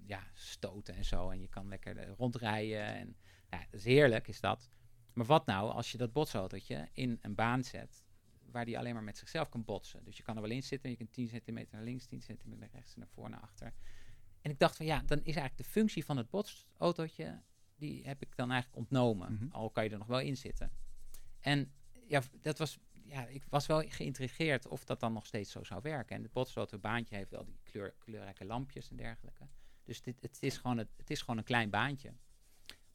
ja, stoten en zo. En je kan lekker eh, rondrijden. En ja, dat is heerlijk, is dat. Maar wat nou als je dat botsautootje in een baan zet waar die alleen maar met zichzelf kan botsen. Dus je kan er wel in zitten, je kunt 10 centimeter naar links, 10 centimeter naar rechts, naar voor, naar achter. En ik dacht van ja, dan is eigenlijk de functie van het botsautootje, die heb ik dan eigenlijk ontnomen. Mhm. Al kan je er nog wel in zitten. En ja, dat was, ja, ik was wel geïntrigeerd of dat dan nog steeds zo zou werken. En het botsautobaantje heeft wel die kleur, kleurrijke lampjes en dergelijke. Dus dit, het, is gewoon het, het is gewoon een klein baantje.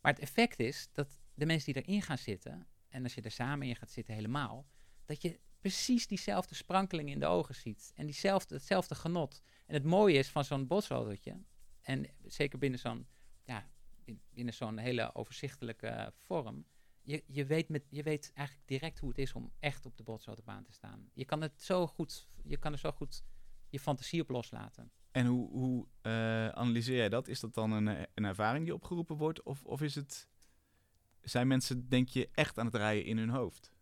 Maar het effect is dat de mensen die erin gaan zitten, en als je er samen in gaat zitten helemaal, dat je precies diezelfde sprankeling in de ogen ziet. En diezelfde, hetzelfde genot. En het mooie is van zo'n botsautootje, en zeker binnen zo'n, ja, in- binnen zo'n hele overzichtelijke vorm, je, je, weet met, je weet eigenlijk direct hoe het is om echt op de botsautobaan te staan. Je kan het zo goed, je kan er zo goed je fantasie op loslaten. En hoe, hoe eh, analyseer jij dat? Is dat dan een, een ervaring die opgeroepen wordt? Of, of is het, zijn mensen, denk je, echt aan het rijden in hun hoofd?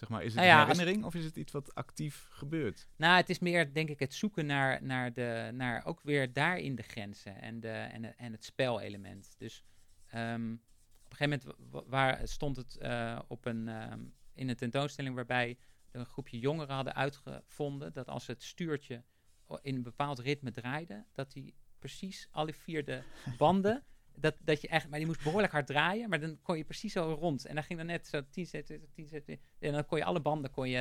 Zeg maar, is het Nou ja, een herinnering of is het iets wat actief gebeurt? Nou, het is meer, denk ik, het zoeken naar, naar, de, naar ook weer daarin de grenzen en, de, en, de- en het spelelement. Dus ehm, op een gegeven moment wa- waar stond het eh, op een, ehm, in een tentoonstelling waarbij een groepje jongeren hadden uitgevonden dat als het stuurtje in een bepaald ritme draaide, dat die precies alle vier de banden, [laughs] dat, dat je echt, maar die moest behoorlijk hard draaien, maar dan kon je precies zo rond. En dan ging dan net zo 10 centimeter, 10 centimeter, en dan kon je alle banden, kon je,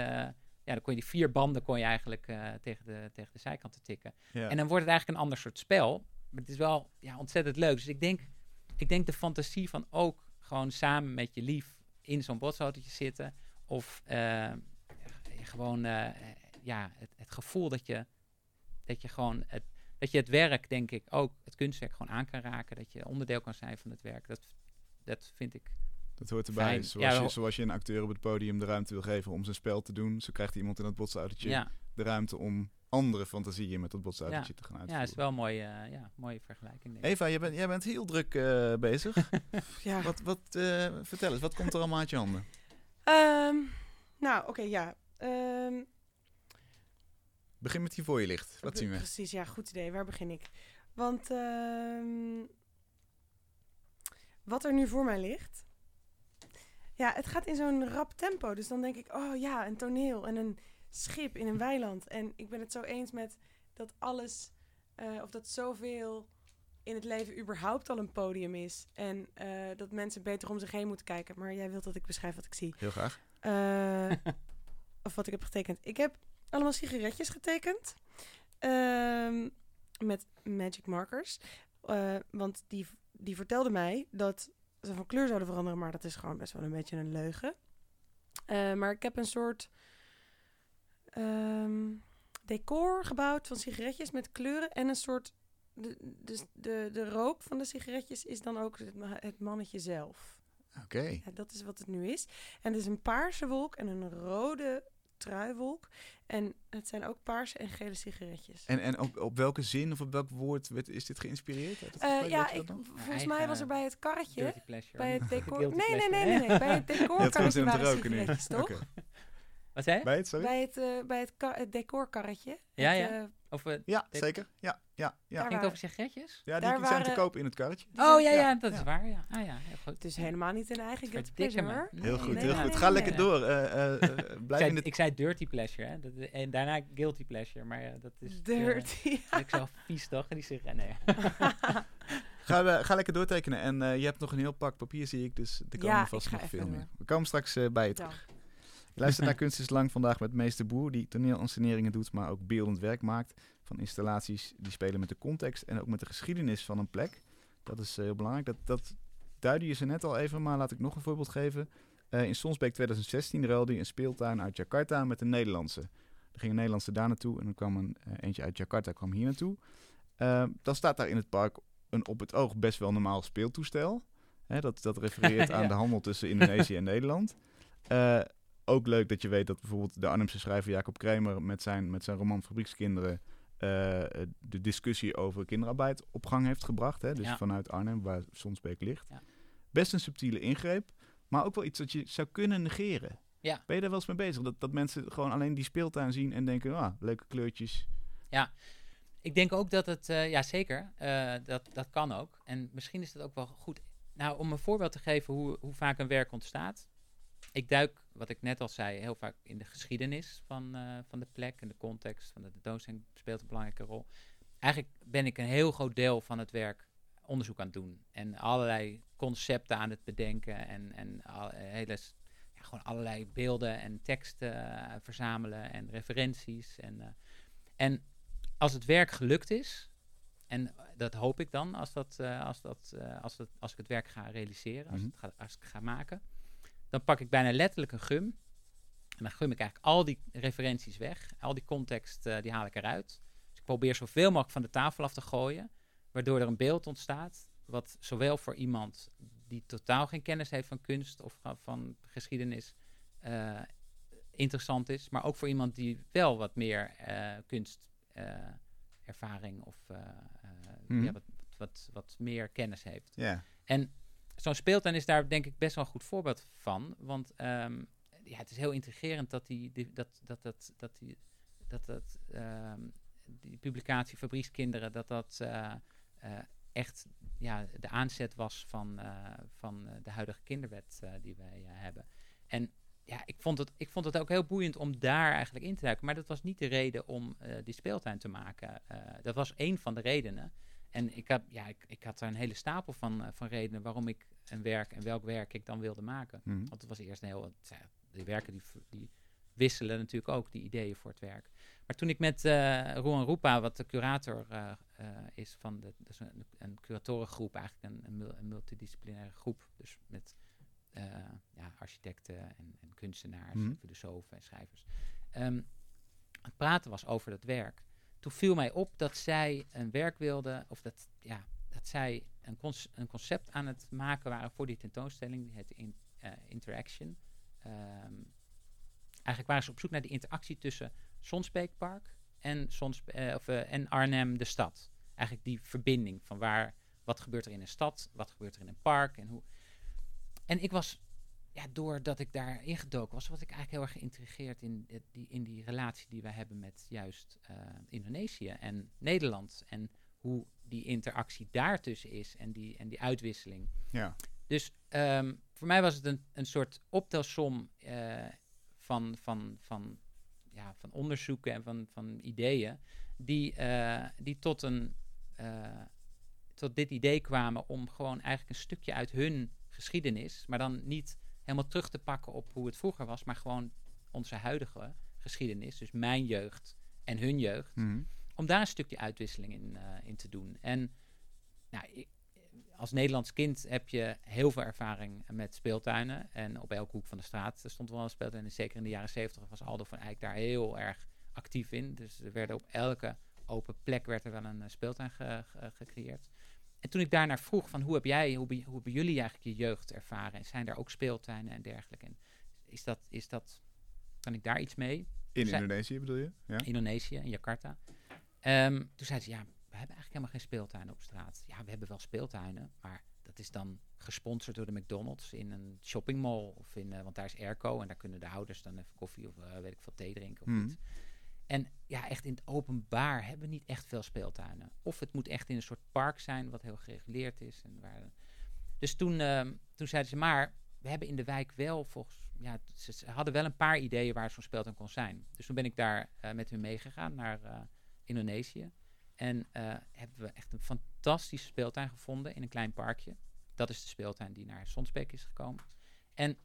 ja, dan kon je die vier banden kon je eigenlijk eh, tegen, de, tegen de zijkanten tikken. Ja. En dan wordt het eigenlijk een ander soort spel. Maar het is wel ja, ontzettend leuk. Dus ik denk, ik denk de fantasie van ook gewoon samen met je lief in zo'n botsautootje zitten. Of eh, gewoon eh, ja, het, het gevoel dat je, dat je gewoon het, dat je het werk, denk ik, ook het kunstwerk gewoon aan kan raken. Dat je onderdeel kan zijn van het werk. Dat, dat vind ik. Dat hoort erbij. Fijn. Zoals, Ja, je, zoals je een acteur op het podium de ruimte wil geven om zijn spel te doen, zo krijgt iemand in dat botsautootje Ja, de ruimte om andere fantasieën met dat botsautootje te gaan ja, uitvoeren. is wel een mooie, eh, ja, mooie vergelijking. Denk ik. Eva, jij bent, jij bent heel druk eh, bezig. [laughs] Ja. wat, wat, eh, vertel eens, wat komt er allemaal uit je handen? Ehm, nou, oké, ja. Ehm, Begin met die voor je ligt. Wat zien we? Precies, ja, goed idee. Waar begin ik? Want ehm, wat er nu voor mij ligt. Ja, het gaat in zo'n rap tempo. Dus dan denk ik, oh ja, een toneel en een schip in een weiland. En ik ben het zo eens met dat alles, eh, of dat zoveel in het leven überhaupt al een podium is. En eh, dat mensen beter om zich heen moeten kijken. Maar jij wilt dat ik beschrijf wat ik zie. Heel graag. Eh, of wat ik heb getekend. Ik heb allemaal sigaretjes getekend. Ehm, met magic markers. Eh, want die, die vertelde mij dat ze van kleur zouden veranderen. Maar dat is gewoon best wel een beetje een leugen. Eh, maar ik heb een soort ehm, decor gebouwd van sigaretjes met kleuren. En een soort... De, de, de, de rook van de sigaretjes is dan ook het, het mannetje zelf. Oké. Ja, dat is wat het nu is. En het is een paarse wolk en een rode truiwolk. En het zijn ook paarse en gele sigaretjes. En, en op, op welke zin of op welk woord werd, is dit geïnspireerd? het Eh, ja, ik, volgens mij was er bij het karretje, bij het decor... Nee, nee, nee, nee, nee. Bij het [laughs] Je had gewoon decorkarretje zin om te waren roken nu. sigaretjes, toch? Oké. Wat zei je? Bij het, sorry? Bij het, eh, bij het, ka- het decorkarretje. Ja, Het, ja. eh, Of Ja, Dit- zeker. Ja, ja, ja. Ging het waren- over sigaretjes? Ja, die, Daar die zijn te waren- koop in het karretje. Oh ja, ja, ja, dat ja. is waar. Ja. Ah ja, heel goed. Het is helemaal niet een eigen guilty pleasure. Heel goed, nee, heel nee, goed. Ga nee, lekker nee. door. eh, eh, eh, [laughs] Ik blijf zei, in het... ik zei dirty pleasure, hè? Dat, en daarna guilty pleasure, maar ja, dat is... eh, Dirty. [laughs] ik zo vies toch? En die sigaret, nee. [laughs] Ga, eh, ga lekker doortekenen. En eh, je hebt nog een heel pak papier, zie ik. Dus er komen Ja, vast nog veel meer. We komen straks eh, bij je terug. Je luistert [laughs] naar Kunst is Lang vandaag met Meester Boer, die toneelinsceneringen doet, maar ook beeldend werk maakt. Van installaties die spelen met de context en ook met de geschiedenis van een plek. Dat is eh, heel belangrijk. Dat, dat duidde je ze net al even, maar laat ik nog een voorbeeld geven. Eh, in Sonsbeek 2016 ruilde hij een speeltuin uit Jakarta met een Nederlandse. Er ging een Nederlandse daar naartoe en dan kwam een eh, eentje uit Jakarta kwam hier naartoe. Dan staat daar in het park een op het oog best wel normaal speeltoestel. Hè, dat, dat refereert [laughs] aan de handel tussen Indonesië en Nederland. Eh, ook leuk dat je weet dat bijvoorbeeld de Arnhemse schrijver Jacob Kramer met zijn, met zijn roman Fabriekskinderen eh, de discussie over kinderarbeid op gang heeft gebracht. Hè? Dus Ja. vanuit Arnhem, waar Sonsbeek ligt. Ja. Best een subtiele ingreep, maar ook wel iets dat je zou kunnen negeren. Ja. Ben je daar wel eens mee bezig? Dat, dat mensen gewoon alleen die speeltuin zien en denken, ah, leuke kleurtjes. Ik denk ook dat het, eh, ja zeker, eh, dat, dat kan ook. En misschien is dat ook wel goed. Nou, om een voorbeeld te geven hoe, hoe vaak een werk ontstaat. Ik duik, wat ik net al zei, heel vaak in de geschiedenis van, eh, van de plek en de context van de tentoonstelling speelt een belangrijke rol. Eigenlijk ben ik een heel groot deel van het werk onderzoek aan het doen. En allerlei concepten aan het bedenken en, en al, eh, hele, ja, gewoon allerlei beelden en teksten eh, verzamelen en referenties. En, en als het werk gelukt is, en dat hoop ik dan als, dat, als, dat, als, dat, als ik het werk ga realiseren, als, Mhm. het ga, als ik het ga maken, dan pak ik bijna letterlijk een gum. En dan gum ik eigenlijk al die referenties weg. Al die context, eh, die haal ik eruit. Dus ik probeer zoveel mogelijk van de tafel af te gooien, waardoor er een beeld ontstaat, wat zowel voor iemand die totaal geen kennis heeft van kunst of van, geschiedenis eh, interessant is, maar ook voor iemand die wel wat meer eh kunstervaring of eh, Mhm. ja, wat, wat, wat meer kennis heeft. Ja, En zo'n speeltuin is daar denk ik best wel een goed voorbeeld van. Want ehm, ja, het is heel intrigerend dat die, die- dat, dat, dat, dat, die, dat, dat ehm, die publicatie Fabriekskinderen, dat dat eh, eh, echt ja, de aanzet was van, eh, van de huidige kinderwet die wij hebben. En ja, ik vond, het, ik vond het ook heel boeiend om daar eigenlijk in te duiken. Maar dat was niet de reden om die speeltuin te maken. Dat was één van de redenen. En ik, had, ja, ik, ik had er een hele stapel van, eh, van redenen waarom ik een werk en welk werk ik dan wilde maken. Mhm. Want het was eerst een heel. Die werken die, die wisselen natuurlijk ook die ideeën voor het werk. Maar toen ik met eh Roan Roepa, wat de curator eh, is van de, dus een, een curatorengroep, eigenlijk een, een, mul- een multidisciplinaire groep. Dus met ja, architecten en, en kunstenaars, Mhm. en filosofen en schrijvers. Ehm, het praten was over dat werk. Toen viel mij op dat zij een werk wilden, of dat, ja, dat zij een, een concept aan het maken waren voor die tentoonstelling. Heette in, eh, Interaction. Ehm, eigenlijk waren ze op zoek naar die interactie tussen Sonsbeekpark en, Sons, eh, of, eh, en Arnhem, de stad. Eigenlijk die verbinding van waar, wat gebeurt er in een stad, wat gebeurt er in een park en hoe. En ik was, ja, doordat ik daar ingedoken was, was ik eigenlijk heel erg geïntrigeerd in, eh, die, in die relatie die wij hebben met juist eh, Indonesië en Nederland. En hoe die interactie daartussen is en die, en die uitwisseling. ja. Dus ehm, voor mij was het een, een soort optelsom eh, van, van, van, ja, van onderzoeken en van, van ideeën die, die tot, een, tot dit idee kwamen om gewoon eigenlijk een stukje uit hun geschiedenis, maar dan niet helemaal terug te pakken op hoe het vroeger was, maar gewoon onze huidige geschiedenis, dus mijn jeugd en hun jeugd, Mhm. om daar een stukje uitwisseling in, eh, in te doen. En nou, ik, als Nederlands kind heb je heel veel ervaring met speeltuinen. En op elke hoek van de straat stond wel een speeltuin. En zeker in de jaren zeventig was Aldo van Eyck daar heel erg actief in. Dus er werden op elke open plek werd er wel een eh, speeltuin ge- ge- gecreëerd. En toen ik daarnaar vroeg van hoe heb jij, hoe, be- hoe hebben jullie eigenlijk je jeugd ervaren? En zijn er ook speeltuinen en dergelijke? En is dat, is dat, kan ik daar iets mee? In Indonesië bedoel je? Ja. Indonesië, in Jakarta. Ehm, toen zei ze, ja, we hebben eigenlijk helemaal geen speeltuinen op straat. Ja, we hebben wel speeltuinen, maar dat is dan gesponsord door de McDonald's in een shoppingmall. Of in, eh, want daar is airco en daar kunnen de ouders dan even koffie of eh, weet ik veel thee drinken of Mhm. iets. En ja, echt in het openbaar hebben we niet echt veel speeltuinen. Of het moet echt in een soort park zijn wat heel gereguleerd is. En waar, dus toen, ehm, toen zeiden ze, maar we hebben in de wijk wel volgens... Ja, ze, hadden wel een paar ideeën waar zo'n speeltuin kon zijn. Dus toen ben ik daar eh, met hun meegegaan naar eh, Indonesië. En eh, hebben we echt een fantastische speeltuin gevonden in een klein parkje. Dat is de speeltuin die naar Sonsbeek is gekomen. En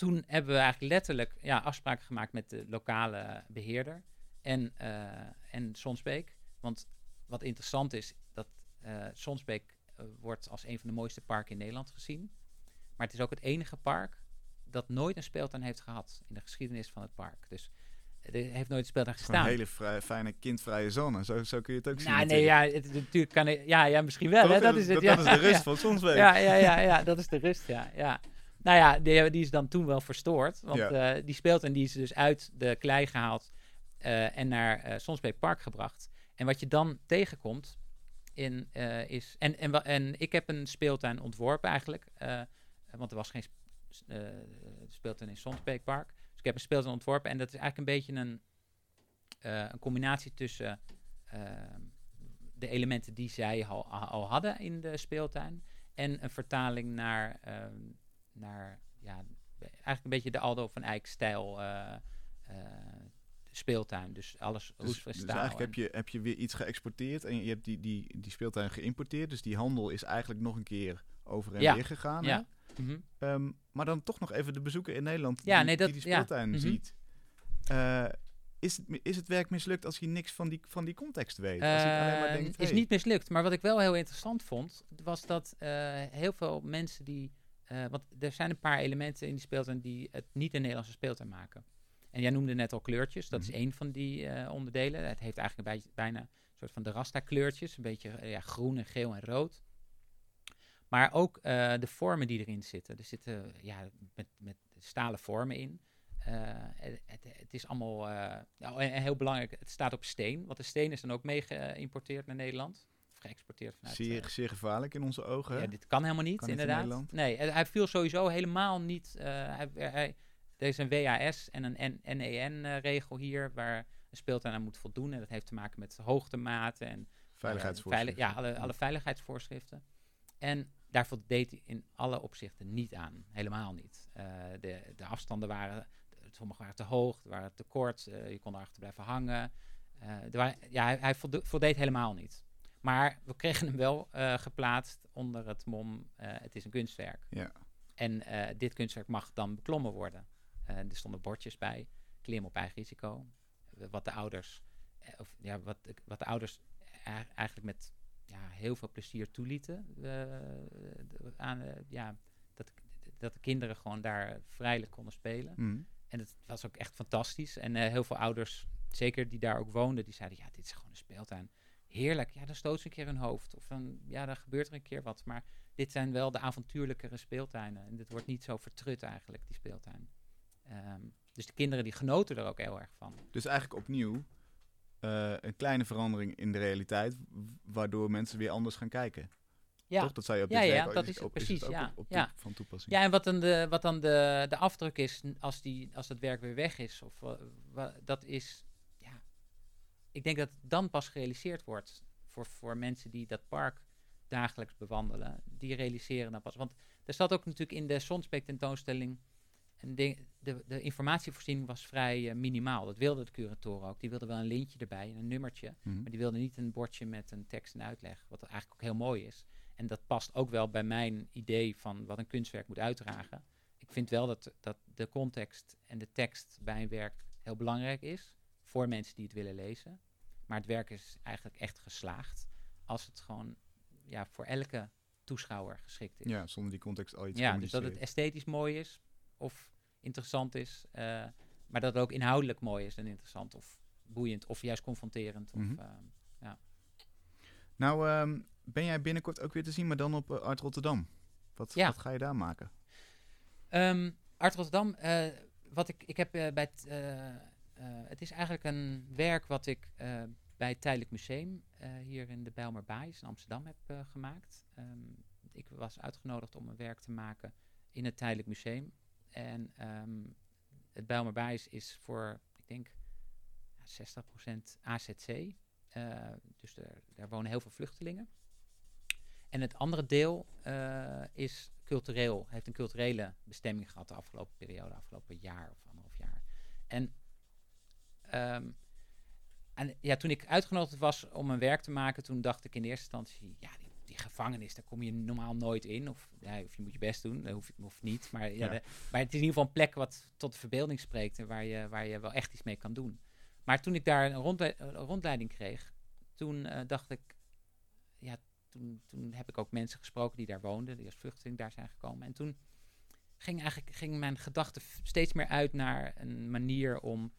toen hebben we eigenlijk letterlijk ja, afspraken gemaakt met de lokale beheerder en, eh en Sonsbeek. Want wat interessant is, dat eh Sonsbeek eh, wordt als een van de mooiste parken in Nederland gezien. Maar het is ook het enige park dat nooit een speeltuin heeft gehad in de geschiedenis van het park. Dus er heeft nooit een speeltuin Gewoon een gestaan. hele vrij- fijne kindvrije zone. Zo, zo kun je het ook zien. Nou, nee, natuurlijk. ja, het, natuurlijk kan ik, ja, ja, misschien wel. Hè? Dat is het. dat, ja, dat is de rust ja. van Sonsbeek. [laughs] Ja, ja, ja, ja, dat is de rust, ja. ja. Nou ja, die, die is dan toen wel verstoord. Want Ja. eh, die speelt en die is dus uit de klei gehaald eh, en naar Sonsbeek Park gebracht. En wat je dan tegenkomt in, is... En, en, en ik heb een speeltuin ontworpen eigenlijk. want er was geen sp- speeltuin in Sonsbeek Park. Dus ik heb een speeltuin ontworpen. En dat is eigenlijk een beetje een, een combinatie tussen... de elementen die zij al, al hadden in de speeltuin. En een vertaling naar, ehm, naar ja, eigenlijk een beetje de Aldo van Eyck stijl eh, eh, speeltuin. Dus alles Dus, dus eigenlijk heb je, heb je weer iets geëxporteerd en je hebt die, die, die speeltuin geïmporteerd. Dus die handel is eigenlijk nog een keer over en Ja. weer gegaan. Ja. Mhm. Ehm, maar dan toch nog even de bezoeker in Nederland Ja, die, nee, dat- die speeltuin Mhm. ziet. Eh, is, het, is het werk mislukt als hij niks van die, van die context weet? Als hij alleen maar denkt, is niet mislukt. Maar wat ik wel heel interessant vond, was dat heel veel mensen die... eh, want er zijn een paar elementen in die speeltuin die het niet een Nederlandse speeltuin maken. En jij noemde net al kleurtjes. Dat Mhm. is één van die eh, onderdelen. Het heeft eigenlijk een beetje, bijna een soort van de rasta kleurtjes. Een beetje eh, ja, groen en geel en rood. Maar ook de vormen die erin zitten. Er zitten ja, met, met stalen vormen in. Het, het, het is allemaal, nou, heel belangrijk, het staat op steen. Want de steen is dan ook mee geïmporteerd naar Nederland. Geëxporteerd vanuit... zeer, eh, zeer gevaarlijk in onze ogen. hè? ja, dit kan helemaal niet, Kan niet in inderdaad. Nederland. nee, hij, hij viel sowieso helemaal niet. eh, hij, hij- er is een WAS en een NEN-regel hier waar een speeltuin aan moet voldoen. En dat heeft te maken met hoogtematen en Veiligheidsvoorschriften. veilig- ja, alle, alle veiligheidsvoorschriften. En daar voldeed hij in alle opzichten niet aan. Helemaal niet. Eh, de, de afstanden waren, sommige waren te hoog, waren te kort, eh, je kon erachter blijven hangen. Eh, er waren, ja, hij, hij voldeed helemaal niet. Maar we kregen hem wel eh, geplaatst onder het mom, eh, het is een kunstwerk. Ja. En eh, dit kunstwerk mag dan beklommen worden. Er stonden bordjes bij, klim op eigen risico. Wat de ouders, of ja, wat, de- wat de ouders eigenlijk met ja, heel veel plezier toelieten. aan, ja, dat, dat de kinderen gewoon daar vrijelijk konden spelen. Mhm. En het was ook echt fantastisch. En heel veel ouders, zeker die daar ook woonden, die zeiden: Ja, dit is gewoon een speeltuin. Heerlijk. Ja, dan stoot ze een keer hun hoofd. Of dan, ja, dan gebeurt er een keer wat. Maar dit zijn wel de avontuurlijkere speeltuinen. En dit wordt niet zo vertrut eigenlijk, die speeltuin. Ehm, dus de kinderen die genoten er ook heel erg van. Dus eigenlijk opnieuw eh, een kleine verandering in de realiteit, waardoor mensen weer anders gaan kijken. Ja, Toch? Dat zou je op Ja, dit ja, ook- dat is, op, precies, is het ook ja. op, op Ja. toe- van toepassing. ja en wat dan, de, wat dan de, de afdruk is als, die, als het werk weer weg is, of, dat is, ja, ik denk dat het dan pas gerealiseerd wordt voor, voor mensen die dat park dagelijks bewandelen. Die realiseren dan pas. Want er zat ook natuurlijk in de Sonsbeek tentoonstelling, een ding, de, de informatievoorziening was vrij eh, minimaal. Dat wilde de curatoren ook. Die wilden wel een lintje erbij en een nummertje. Mhm. Maar die wilde niet een bordje met een tekst en uitleg, wat eigenlijk ook heel mooi is. En dat past ook wel bij mijn idee van wat een kunstwerk moet uitdragen. Ik vind wel dat, dat de context en de tekst bij een werk heel belangrijk is voor mensen die het willen lezen. Maar het werk is eigenlijk echt geslaagd als het gewoon ja, voor elke toeschouwer geschikt is. Ja, zonder die context al iets Ja, dus dat het esthetisch mooi is of interessant is, eh, maar dat het ook inhoudelijk mooi is en interessant of boeiend of juist confronterend. Of, Mhm. ehm, Nou, ehm, ben jij binnenkort ook weer te zien, maar dan op eh, Art Rotterdam? Wat, Ja. wat ga je daar maken? Ehm, Art Rotterdam, eh, wat ik, ik heb bij het, het is eigenlijk een werk wat ik eh, bij het Tijdelijk Museum eh, hier in de Bijlmerbaai in Amsterdam heb eh, gemaakt. Ehm, ik was uitgenodigd om een werk te maken in het Tijdelijk Museum. En ehm, het Bijlmerbuis is voor, ik denk, ja, 60% AZC. Eh, dus daar wonen heel veel vluchtelingen. En het andere deel eh, is cultureel, heeft een culturele bestemming gehad de afgelopen periode, afgelopen jaar of anderhalf jaar. En, ehm, en ja, toen ik uitgenodigd was om een werk te maken, toen dacht ik in eerste instantie, ja, die, die gevangenis, daar kom je normaal nooit in. Of, ja, of je moet je best doen, hoef, of niet. Maar, ja, Ja. de- maar het is in ieder geval een plek wat tot de verbeelding spreekt en waar je, waar je wel echt iets mee kan doen. Maar toen ik daar een, rondle- een rondleiding kreeg, toen eh, dacht ik, ja, toen, toen heb ik ook mensen gesproken die daar woonden, die als vluchteling daar zijn gekomen. En toen ging eigenlijk ging mijn gedachte steeds meer uit naar een manier om,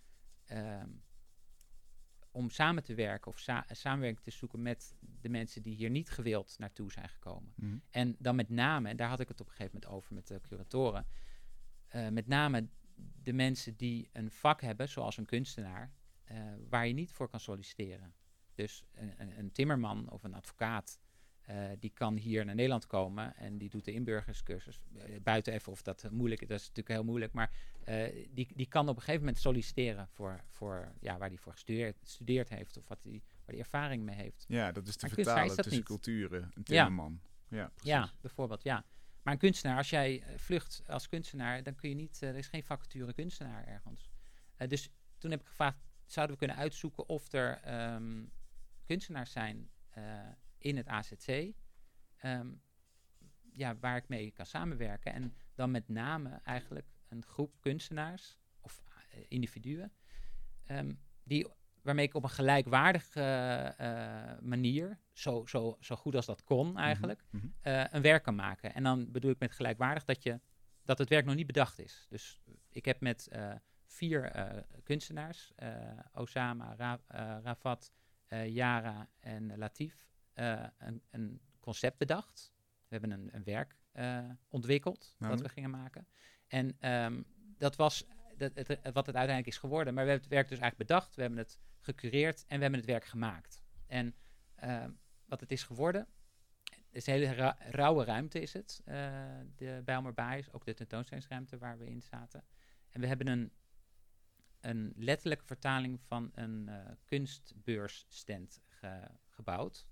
ehm, om samen te werken of sa- samenwerking te zoeken met de mensen die hier niet gewild naartoe zijn gekomen. Mhm. En dan met name, en daar had ik het op een gegeven moment over met de curatoren, eh, met name de mensen die een vak hebben, zoals een kunstenaar, eh, waar je niet voor kan solliciteren. Dus een, een, een timmerman of een advocaat, eh, die kan hier naar Nederland komen en die doet de inburgerscursus. Eh, buiten even of dat moeilijk is, dat is natuurlijk heel moeilijk, maar eh, die, die kan op een gegeven moment solliciteren voor, voor ja, waar hij voor gestudeerd, gestudeerd heeft of wat die, waar hij ervaring mee heeft. Ja, dat is te is vertalen tussen niet. culturen. Een Ja. timmerman. Ja, precies. Ja, bijvoorbeeld, ja. Maar een kunstenaar, als jij vlucht als kunstenaar, dan kun je niet, er is geen vacature kunstenaar ergens. Dus toen heb ik gevraagd, zouden we kunnen uitzoeken of er ehm, kunstenaars zijn in het AZC, ehm, ja, waar ik mee kan samenwerken. En dan met name eigenlijk een groep kunstenaars of eh, individuen, ehm, die, waarmee ik op een gelijkwaardige eh, manier, zo, zo, zo goed als dat kon eigenlijk, Mhm. eh, een werk kan maken. En dan bedoel ik met gelijkwaardig dat, je, dat het werk nog niet bedacht is. Dus ik heb met vier kunstenaars, Osama, Ra Rafat, Yara en Latif, eh, een, een concept bedacht. We hebben een, een werk eh, ontwikkeld dat we gingen maken. En ehm, dat was dat, het, wat het uiteindelijk is geworden. Maar we hebben het werk dus eigenlijk bedacht, we hebben het gecureerd en we hebben het werk gemaakt. En ehm, wat het is geworden, het is een hele ra- rauwe ruimte is het, eh de Bijlmerbaai is ook de tentoonstellingsruimte waar we in zaten. En we hebben een, een letterlijke vertaling van een eh, kunstbeursstand ge- gebouwd.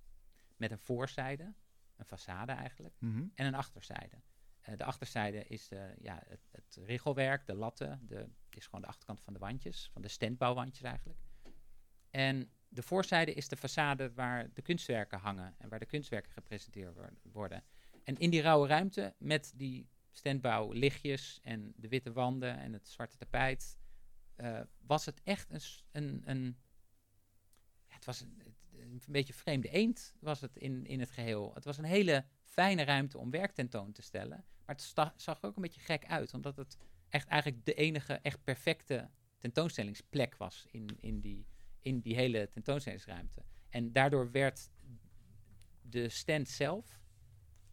Met een voorzijde, een façade eigenlijk, Mhm. en een achterzijde. Eh, de achterzijde is eh, ja, het, het riggelwerk, de latten, de, is gewoon de achterkant van de wandjes, van de standbouwwandjes eigenlijk. En de voorzijde is de façade waar de kunstwerken hangen en waar de kunstwerken gepresenteerd wor- worden. En in die rauwe ruimte met die standbouw lichtjes en de witte wanden en het zwarte tapijt, eh, was het echt een, een, een ja, het was een, een beetje vreemde eend was het in, in het geheel. Het was een hele fijne ruimte om werk tentoon te stellen. Maar het zag er ook een beetje gek uit, omdat het echt eigenlijk de enige echt perfecte tentoonstellingsplek was in, in, die, in die hele tentoonstellingsruimte. En daardoor werd de stand zelf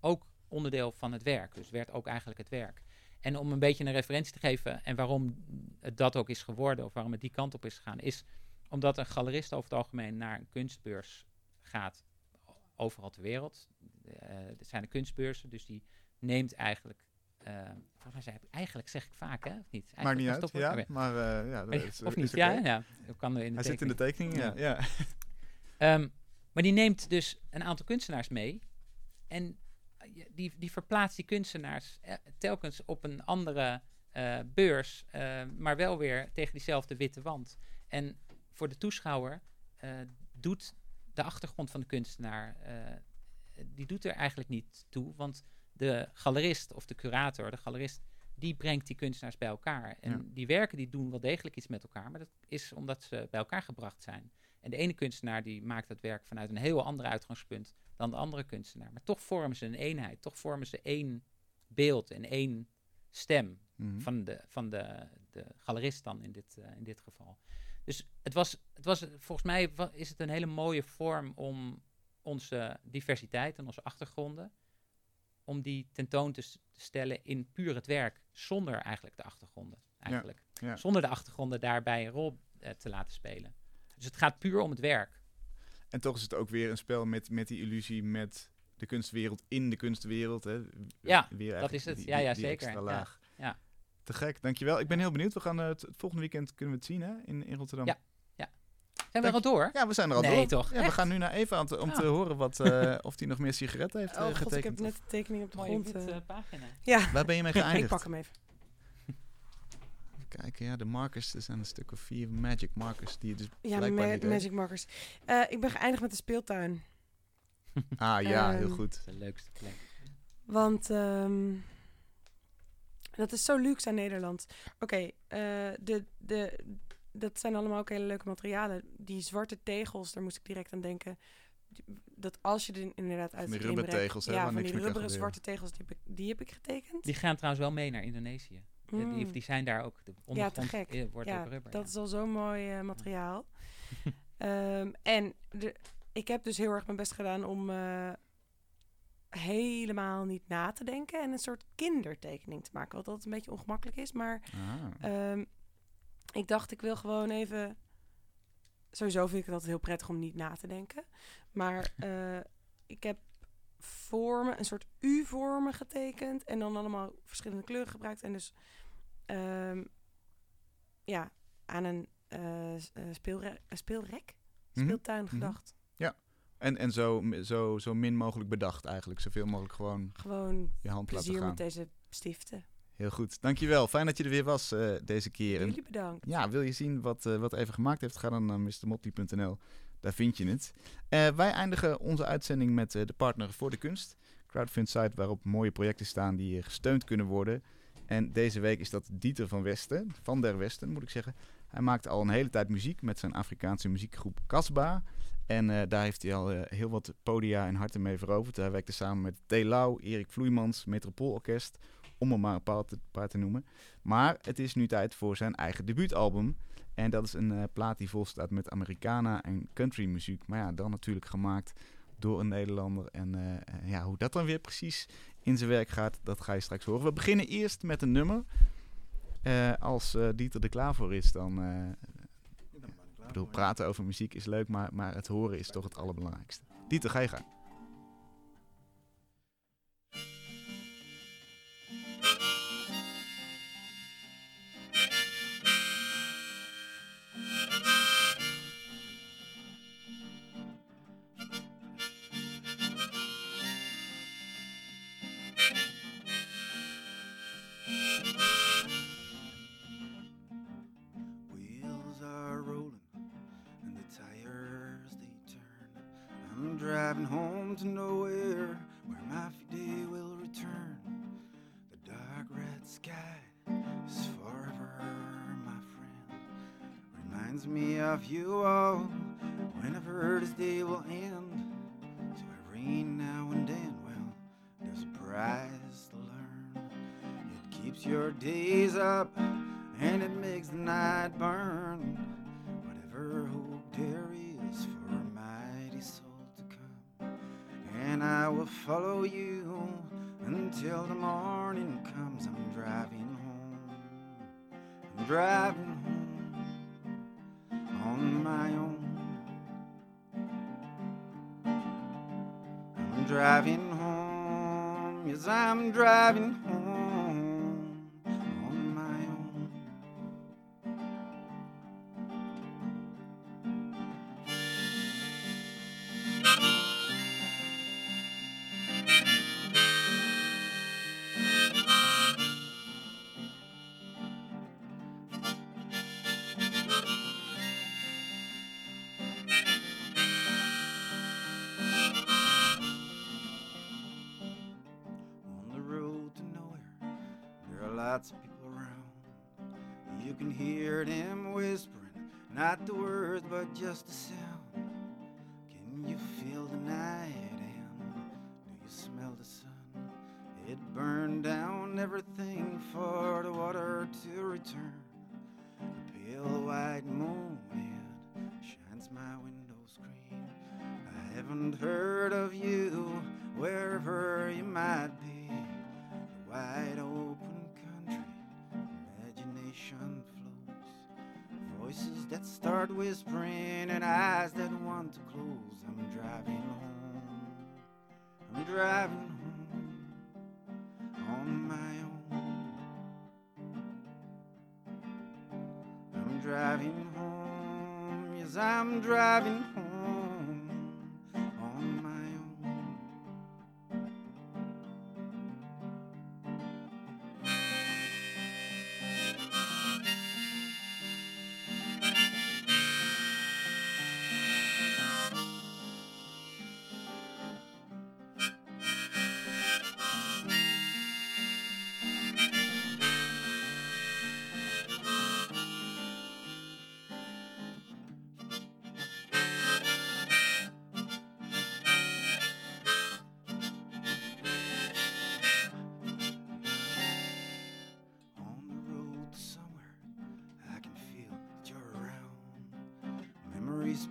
ook onderdeel van het werk. Dus werd ook eigenlijk het werk. En om een beetje een referentie te geven en waarom het dat ook is geworden, of waarom het die kant op is gegaan, is omdat een galerist over het algemeen naar een kunstbeurs gaat overal ter wereld. Eh, er zijn de kunstbeurzen, dus die neemt eigenlijk. eh, volgens mij eigenlijk zeg ik vaak, hè? Of niet? Maakt Eigenlijk niet een uit, ja. Maar eh, ja, dat is, of niet? Ja, ja. Dat kan in de Hij zit in de tekening. tekening, ja. ja. Ehm, maar die neemt dus een aantal kunstenaars mee. En die, die verplaatst die kunstenaars eh, telkens op een andere beurs, maar wel weer tegen diezelfde witte wand. En voor de toeschouwer eh, doet de achtergrond van de kunstenaar, eh, die doet er eigenlijk niet toe. Want de galerist of de curator, de galerist, die brengt die kunstenaars bij elkaar. En Ja. die werken die doen wel degelijk iets met elkaar, maar dat is omdat ze bij elkaar gebracht zijn. En de ene kunstenaar die maakt dat werk vanuit een heel ander uitgangspunt dan de andere kunstenaar. Maar toch vormen ze een eenheid, toch vormen ze één beeld en één stem Mhm. van de, van de, de galerist dan in dit, eh, in dit geval. Dus het was, het was, volgens mij is het een hele mooie vorm om onze diversiteit en onze achtergronden, om die tentoon te, stellen in puur het werk, zonder eigenlijk de achtergronden. Eigenlijk. ja. Zonder de achtergronden daarbij een rol eh, te laten spelen. Dus het gaat puur om het werk. En toch is het ook weer een spel met, met die illusie met de kunstwereld in de kunstwereld. Hè. Ja, Weer dat is het. die- Ja, ja, die zeker. extra Ja, laag. ja. Te gek, dankjewel. Ik ben heel benieuwd. We gaan eh, het, het volgende weekend kunnen we het zien hè, in, in Rotterdam. Ja. Zijn we er al door? Ja, we zijn er al Nee, door. toch? Ja, we gaan nu naar Eva aan te- om te Ah. horen wat, eh, [laughs] of hij nog meer sigaretten heeft eh, Oh god, getekend. ik heb net de tekening op de Mooie grond. eh. pagina. ja, Waar ben je mee [laughs] ik geëindigd? pak hem even. Even kijken, ja, de markers. Er zijn een stuk of vier magic markers die je dus Ja, ma- niet deed. magic markers. Eh, ik ben geëindigd met de speeltuin. [laughs] Ah ja, heel Ehm, goed. De leukste plek. Want ehm, dat is zo luxe aan Nederland. Oké, eh, de, de, dat zijn allemaal ook hele leuke materialen. Die zwarte tegels, daar moest ik direct aan denken. Dat als je er inderdaad uit die rekt- waar Ja, van die rubberen zwarte tegels, die heb ik, die heb ik getekend. Die gaan trouwens wel mee naar Indonesië. Eh, Die, Mm. die zijn daar ook. De ondergrond gek. eh, wordt ja, ook rubber. dat ja. is al zo'n mooi eh, materiaal. [laughs] Ehm, en de, ik heb dus heel erg mijn best gedaan om eh, helemaal niet na te denken en een soort kindertekening te maken. Wat altijd een beetje ongemakkelijk is, maar Ah. Ehm, ik dacht, ik wil gewoon even. Sowieso vind ik het altijd heel prettig om niet na te denken. Maar [laughs] eh, ik heb vormen, een soort U-vormen getekend. En dan allemaal verschillende kleuren gebruikt. En dus ehm, ja, aan een eh, speelre- speelrek, Mhm. speeltuin gedacht. En, en zo, zo, zo min mogelijk bedacht eigenlijk. Zoveel mogelijk gewoon Gewoon je hand laten plezier gaan. met deze stiften. Heel goed. Dankjewel. Fijn dat je er weer was eh, deze keer. Jullie bedankt. ja, wil je zien wat, eh wat Eva gemaakt heeft? Ga dan naar mrmotley.nl. Daar vind je het. Eh, wij eindigen onze uitzending met de partner voor de kunst. Crowdfund site waarop mooie projecten staan die gesteund kunnen worden. En deze week is dat Dieter van Westen, van der Westen moet ik zeggen. Hij maakt al een hele tijd muziek met zijn Afrikaanse muziekgroep Kasba. En eh, daar heeft hij al eh, heel wat podia en harten mee veroverd. Hij werkte samen met T. Lau, Erik Vloeimans, Metropoolorkest, om er maar een paar te, noemen. Maar het is nu tijd voor zijn eigen debuutalbum. En dat is een eh, plaat die vol staat met Americana en country muziek. Maar ja, dan natuurlijk gemaakt door een Nederlander. En ja, hoe dat dan weer precies in zijn werk gaat, dat ga je straks horen. We beginnen eerst met een nummer. Als Dieter er klaar voor is, dan... ik bedoel, praten over muziek is leuk, maar, maar het horen is toch het allerbelangrijkste. Dieter, ga je gang. To nowhere where my day will return. The dark red sky is forever my friend. Reminds me of you the morning comes. I'm driving home. I'm driving home on my own. I'm driving home. Yes, I'm driving home lots of people around. You can hear them whispering, not the words, but just the sound. Driving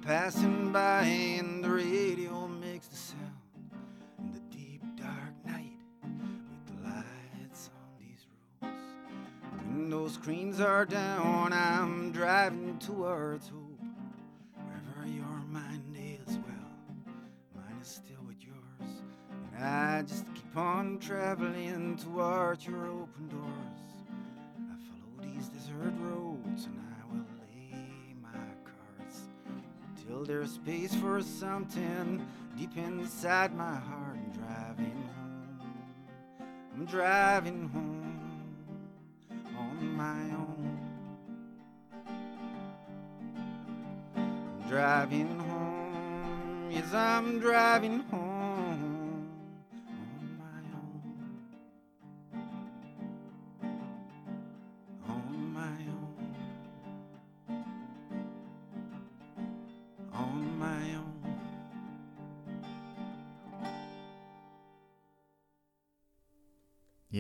Passing by and the radio makes the sound. In the deep dark night with the lights on these roads. Window screens are down, I'm driving towards hope. Wherever your mind is, well, mine is still with yours. And I just keep on traveling towards your open there's space for something deep inside my heart. I'm driving home. I'm driving home on my own. I'm driving home. Yes, I'm driving home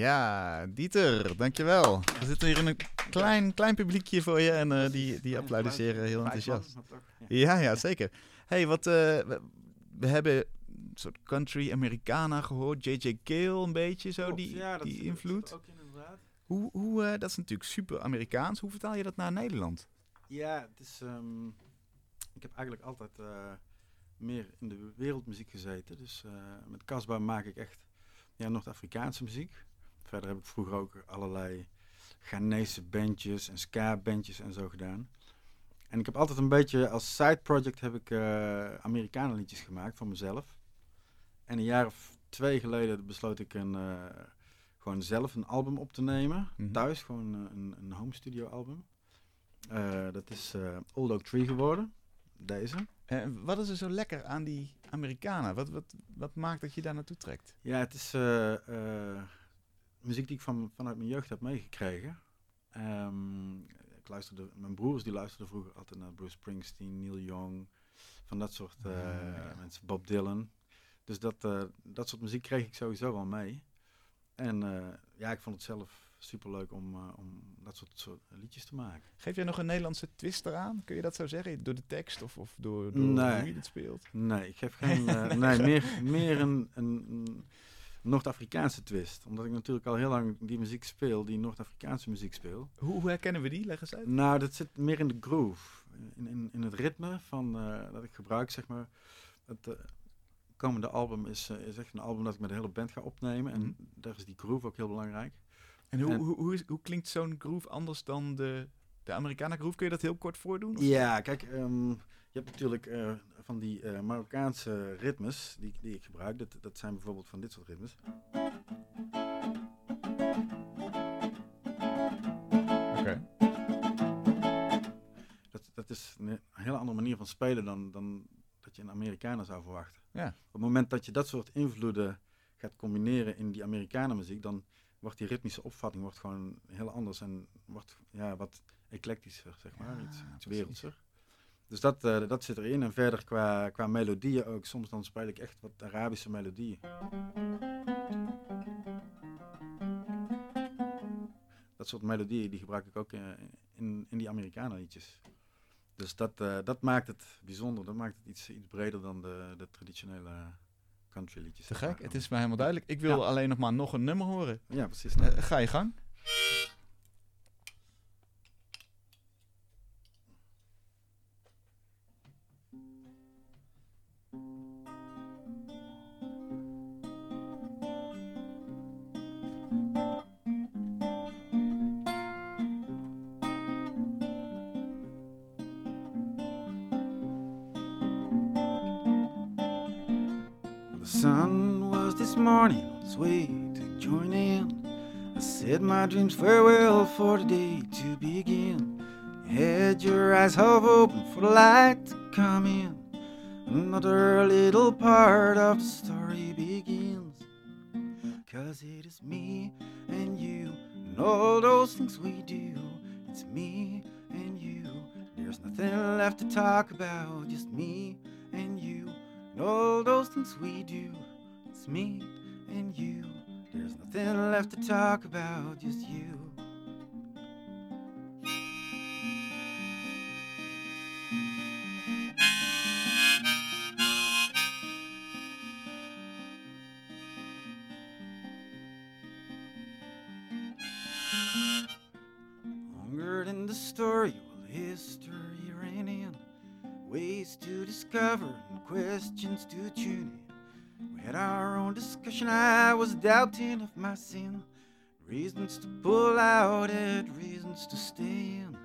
Ja, Dieter, dankjewel. We zitten hier in een klein, klein publiekje voor je en eh, die, die applaudisseren heel enthousiast. Ja, ja, zeker. hey, wat, eh, we, we hebben een soort country Americana gehoord. J.J. Cale een beetje zo, die, die invloed. Ook inderdaad. Hoe, hoe, eh, dat is natuurlijk super Amerikaans. Hoe vertaal je dat naar Nederland? Ja, het is. ehm, ik heb eigenlijk altijd meer in de wereldmuziek gezeten. Dus met Casbah maak ik echt ja, Noord-Afrikaanse muziek. Verder heb ik vroeger ook allerlei Ghanese bandjes en ska-bandjes en zo gedaan. En ik heb altijd een beetje als side project heb ik eh Amerikanenliedjes gemaakt van mezelf. En een jaar of twee geleden besloot ik een, eh, gewoon zelf een album op te nemen. Mhm. Thuis, gewoon eh, een, een home studio album. Dat is Old Oak Tree geworden. Deze. Eh, wat is er zo lekker aan die Amerikanen? Wat, wat, wat maakt dat je daar naartoe trekt? Ja, het is muziek die ik van, vanuit mijn jeugd heb meegekregen. Ehm, ik luisterde, mijn broers die luisterden vroeger altijd naar Bruce Springsteen, Neil Young, van dat soort eh, Ah, ja. mensen, Bob Dylan. Dus dat, eh, dat soort muziek kreeg ik sowieso wel mee. En eh, ja, ik vond het zelf superleuk om, eh, om dat soort, soort liedjes te maken. Geef jij nog een Nederlandse twist eraan? Kun je dat zo zeggen? Door de tekst of, of door, door Nee. hoe je het speelt? Nee, ik geef geen. [laughs] eh, nee, meer, meer een, een, een Noord-Afrikaanse twist. Omdat ik natuurlijk al heel lang die muziek speel, die Noord-Afrikaanse muziek speel. Hoe, hoe herkennen we die? Leg eens uit. Nou, dat zit meer in de groove. In, in, in het ritme van, eh, dat ik gebruik, zeg maar. Het eh, komende album is, eh, is echt een album dat ik met de hele band ga opnemen. En Mhm. daar is die groove ook heel belangrijk. En hoe, En- hoe, hoe, is, hoe klinkt zo'n groove anders dan de, de Amerikanen groove? Kun je dat heel kort voordoen? Of- Ja, kijk, ehm, je hebt natuurlijk eh, van die eh, Marokkaanse ritmes die, die ik gebruik. Dat, dat zijn bijvoorbeeld van dit soort ritmes. Oké. Dat, dat is een hele andere manier van spelen dan, dan dat je een Amerikaner zou verwachten. Ja. Op het moment dat je dat soort invloeden gaat combineren in die Amerikanenmuziek, dan wordt die ritmische opvatting wordt gewoon heel anders en wordt ja, wat eclectischer, zeg maar, Ja, iets, iets wereldser. Dus dat, eh, dat zit erin. En verder qua, qua melodieën ook. Soms dan speel ik echt wat Arabische melodieën. Dat soort melodieën die gebruik ik ook eh, in, in die Amerikanenliedjes. Dus dat, eh, dat maakt het bijzonder. Dat maakt het iets, iets breder dan de, de traditionele country liedjes. Te gek, het is mij helemaal duidelijk. Ik wil Ja. alleen nog maar nog een nummer horen. Ja, precies. Ga je gang. Left to talk about, just me and you and all those things we do. It's me and you. There's nothing left to talk about, just you. Longer than the story, well, history. Ways to discover and questions to tune in. We had our own discussion, I was doubting of my sin. Reasons to pull out, and reasons to stay in.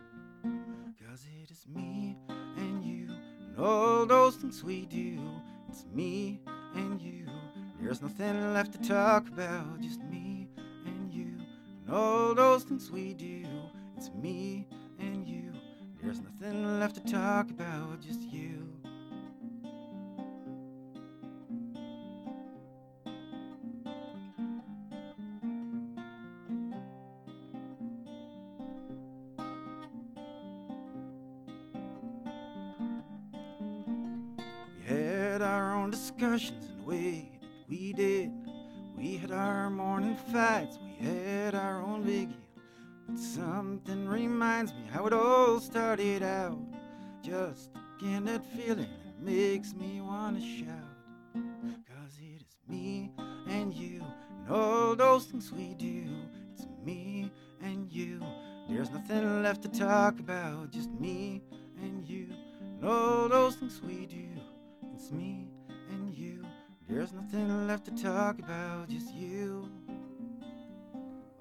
Cause it is me and you, and all those things we do. It's me and you. There's nothing left to talk about, just me and you, and all those things we do. It's me. There's nothing left to talk about, just you. Talk about, just me and you and all those things we do. It's me and you. There's nothing left to talk about, just you.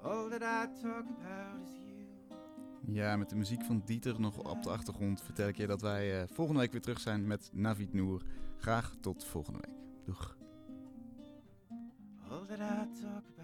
All that I talk about is you. Ja, met de muziek van Dieter nog op de achtergrond vertel ik je dat wij eh, volgende week weer terug zijn met Navid Noor. Graag tot volgende week. Doeg. All that I talk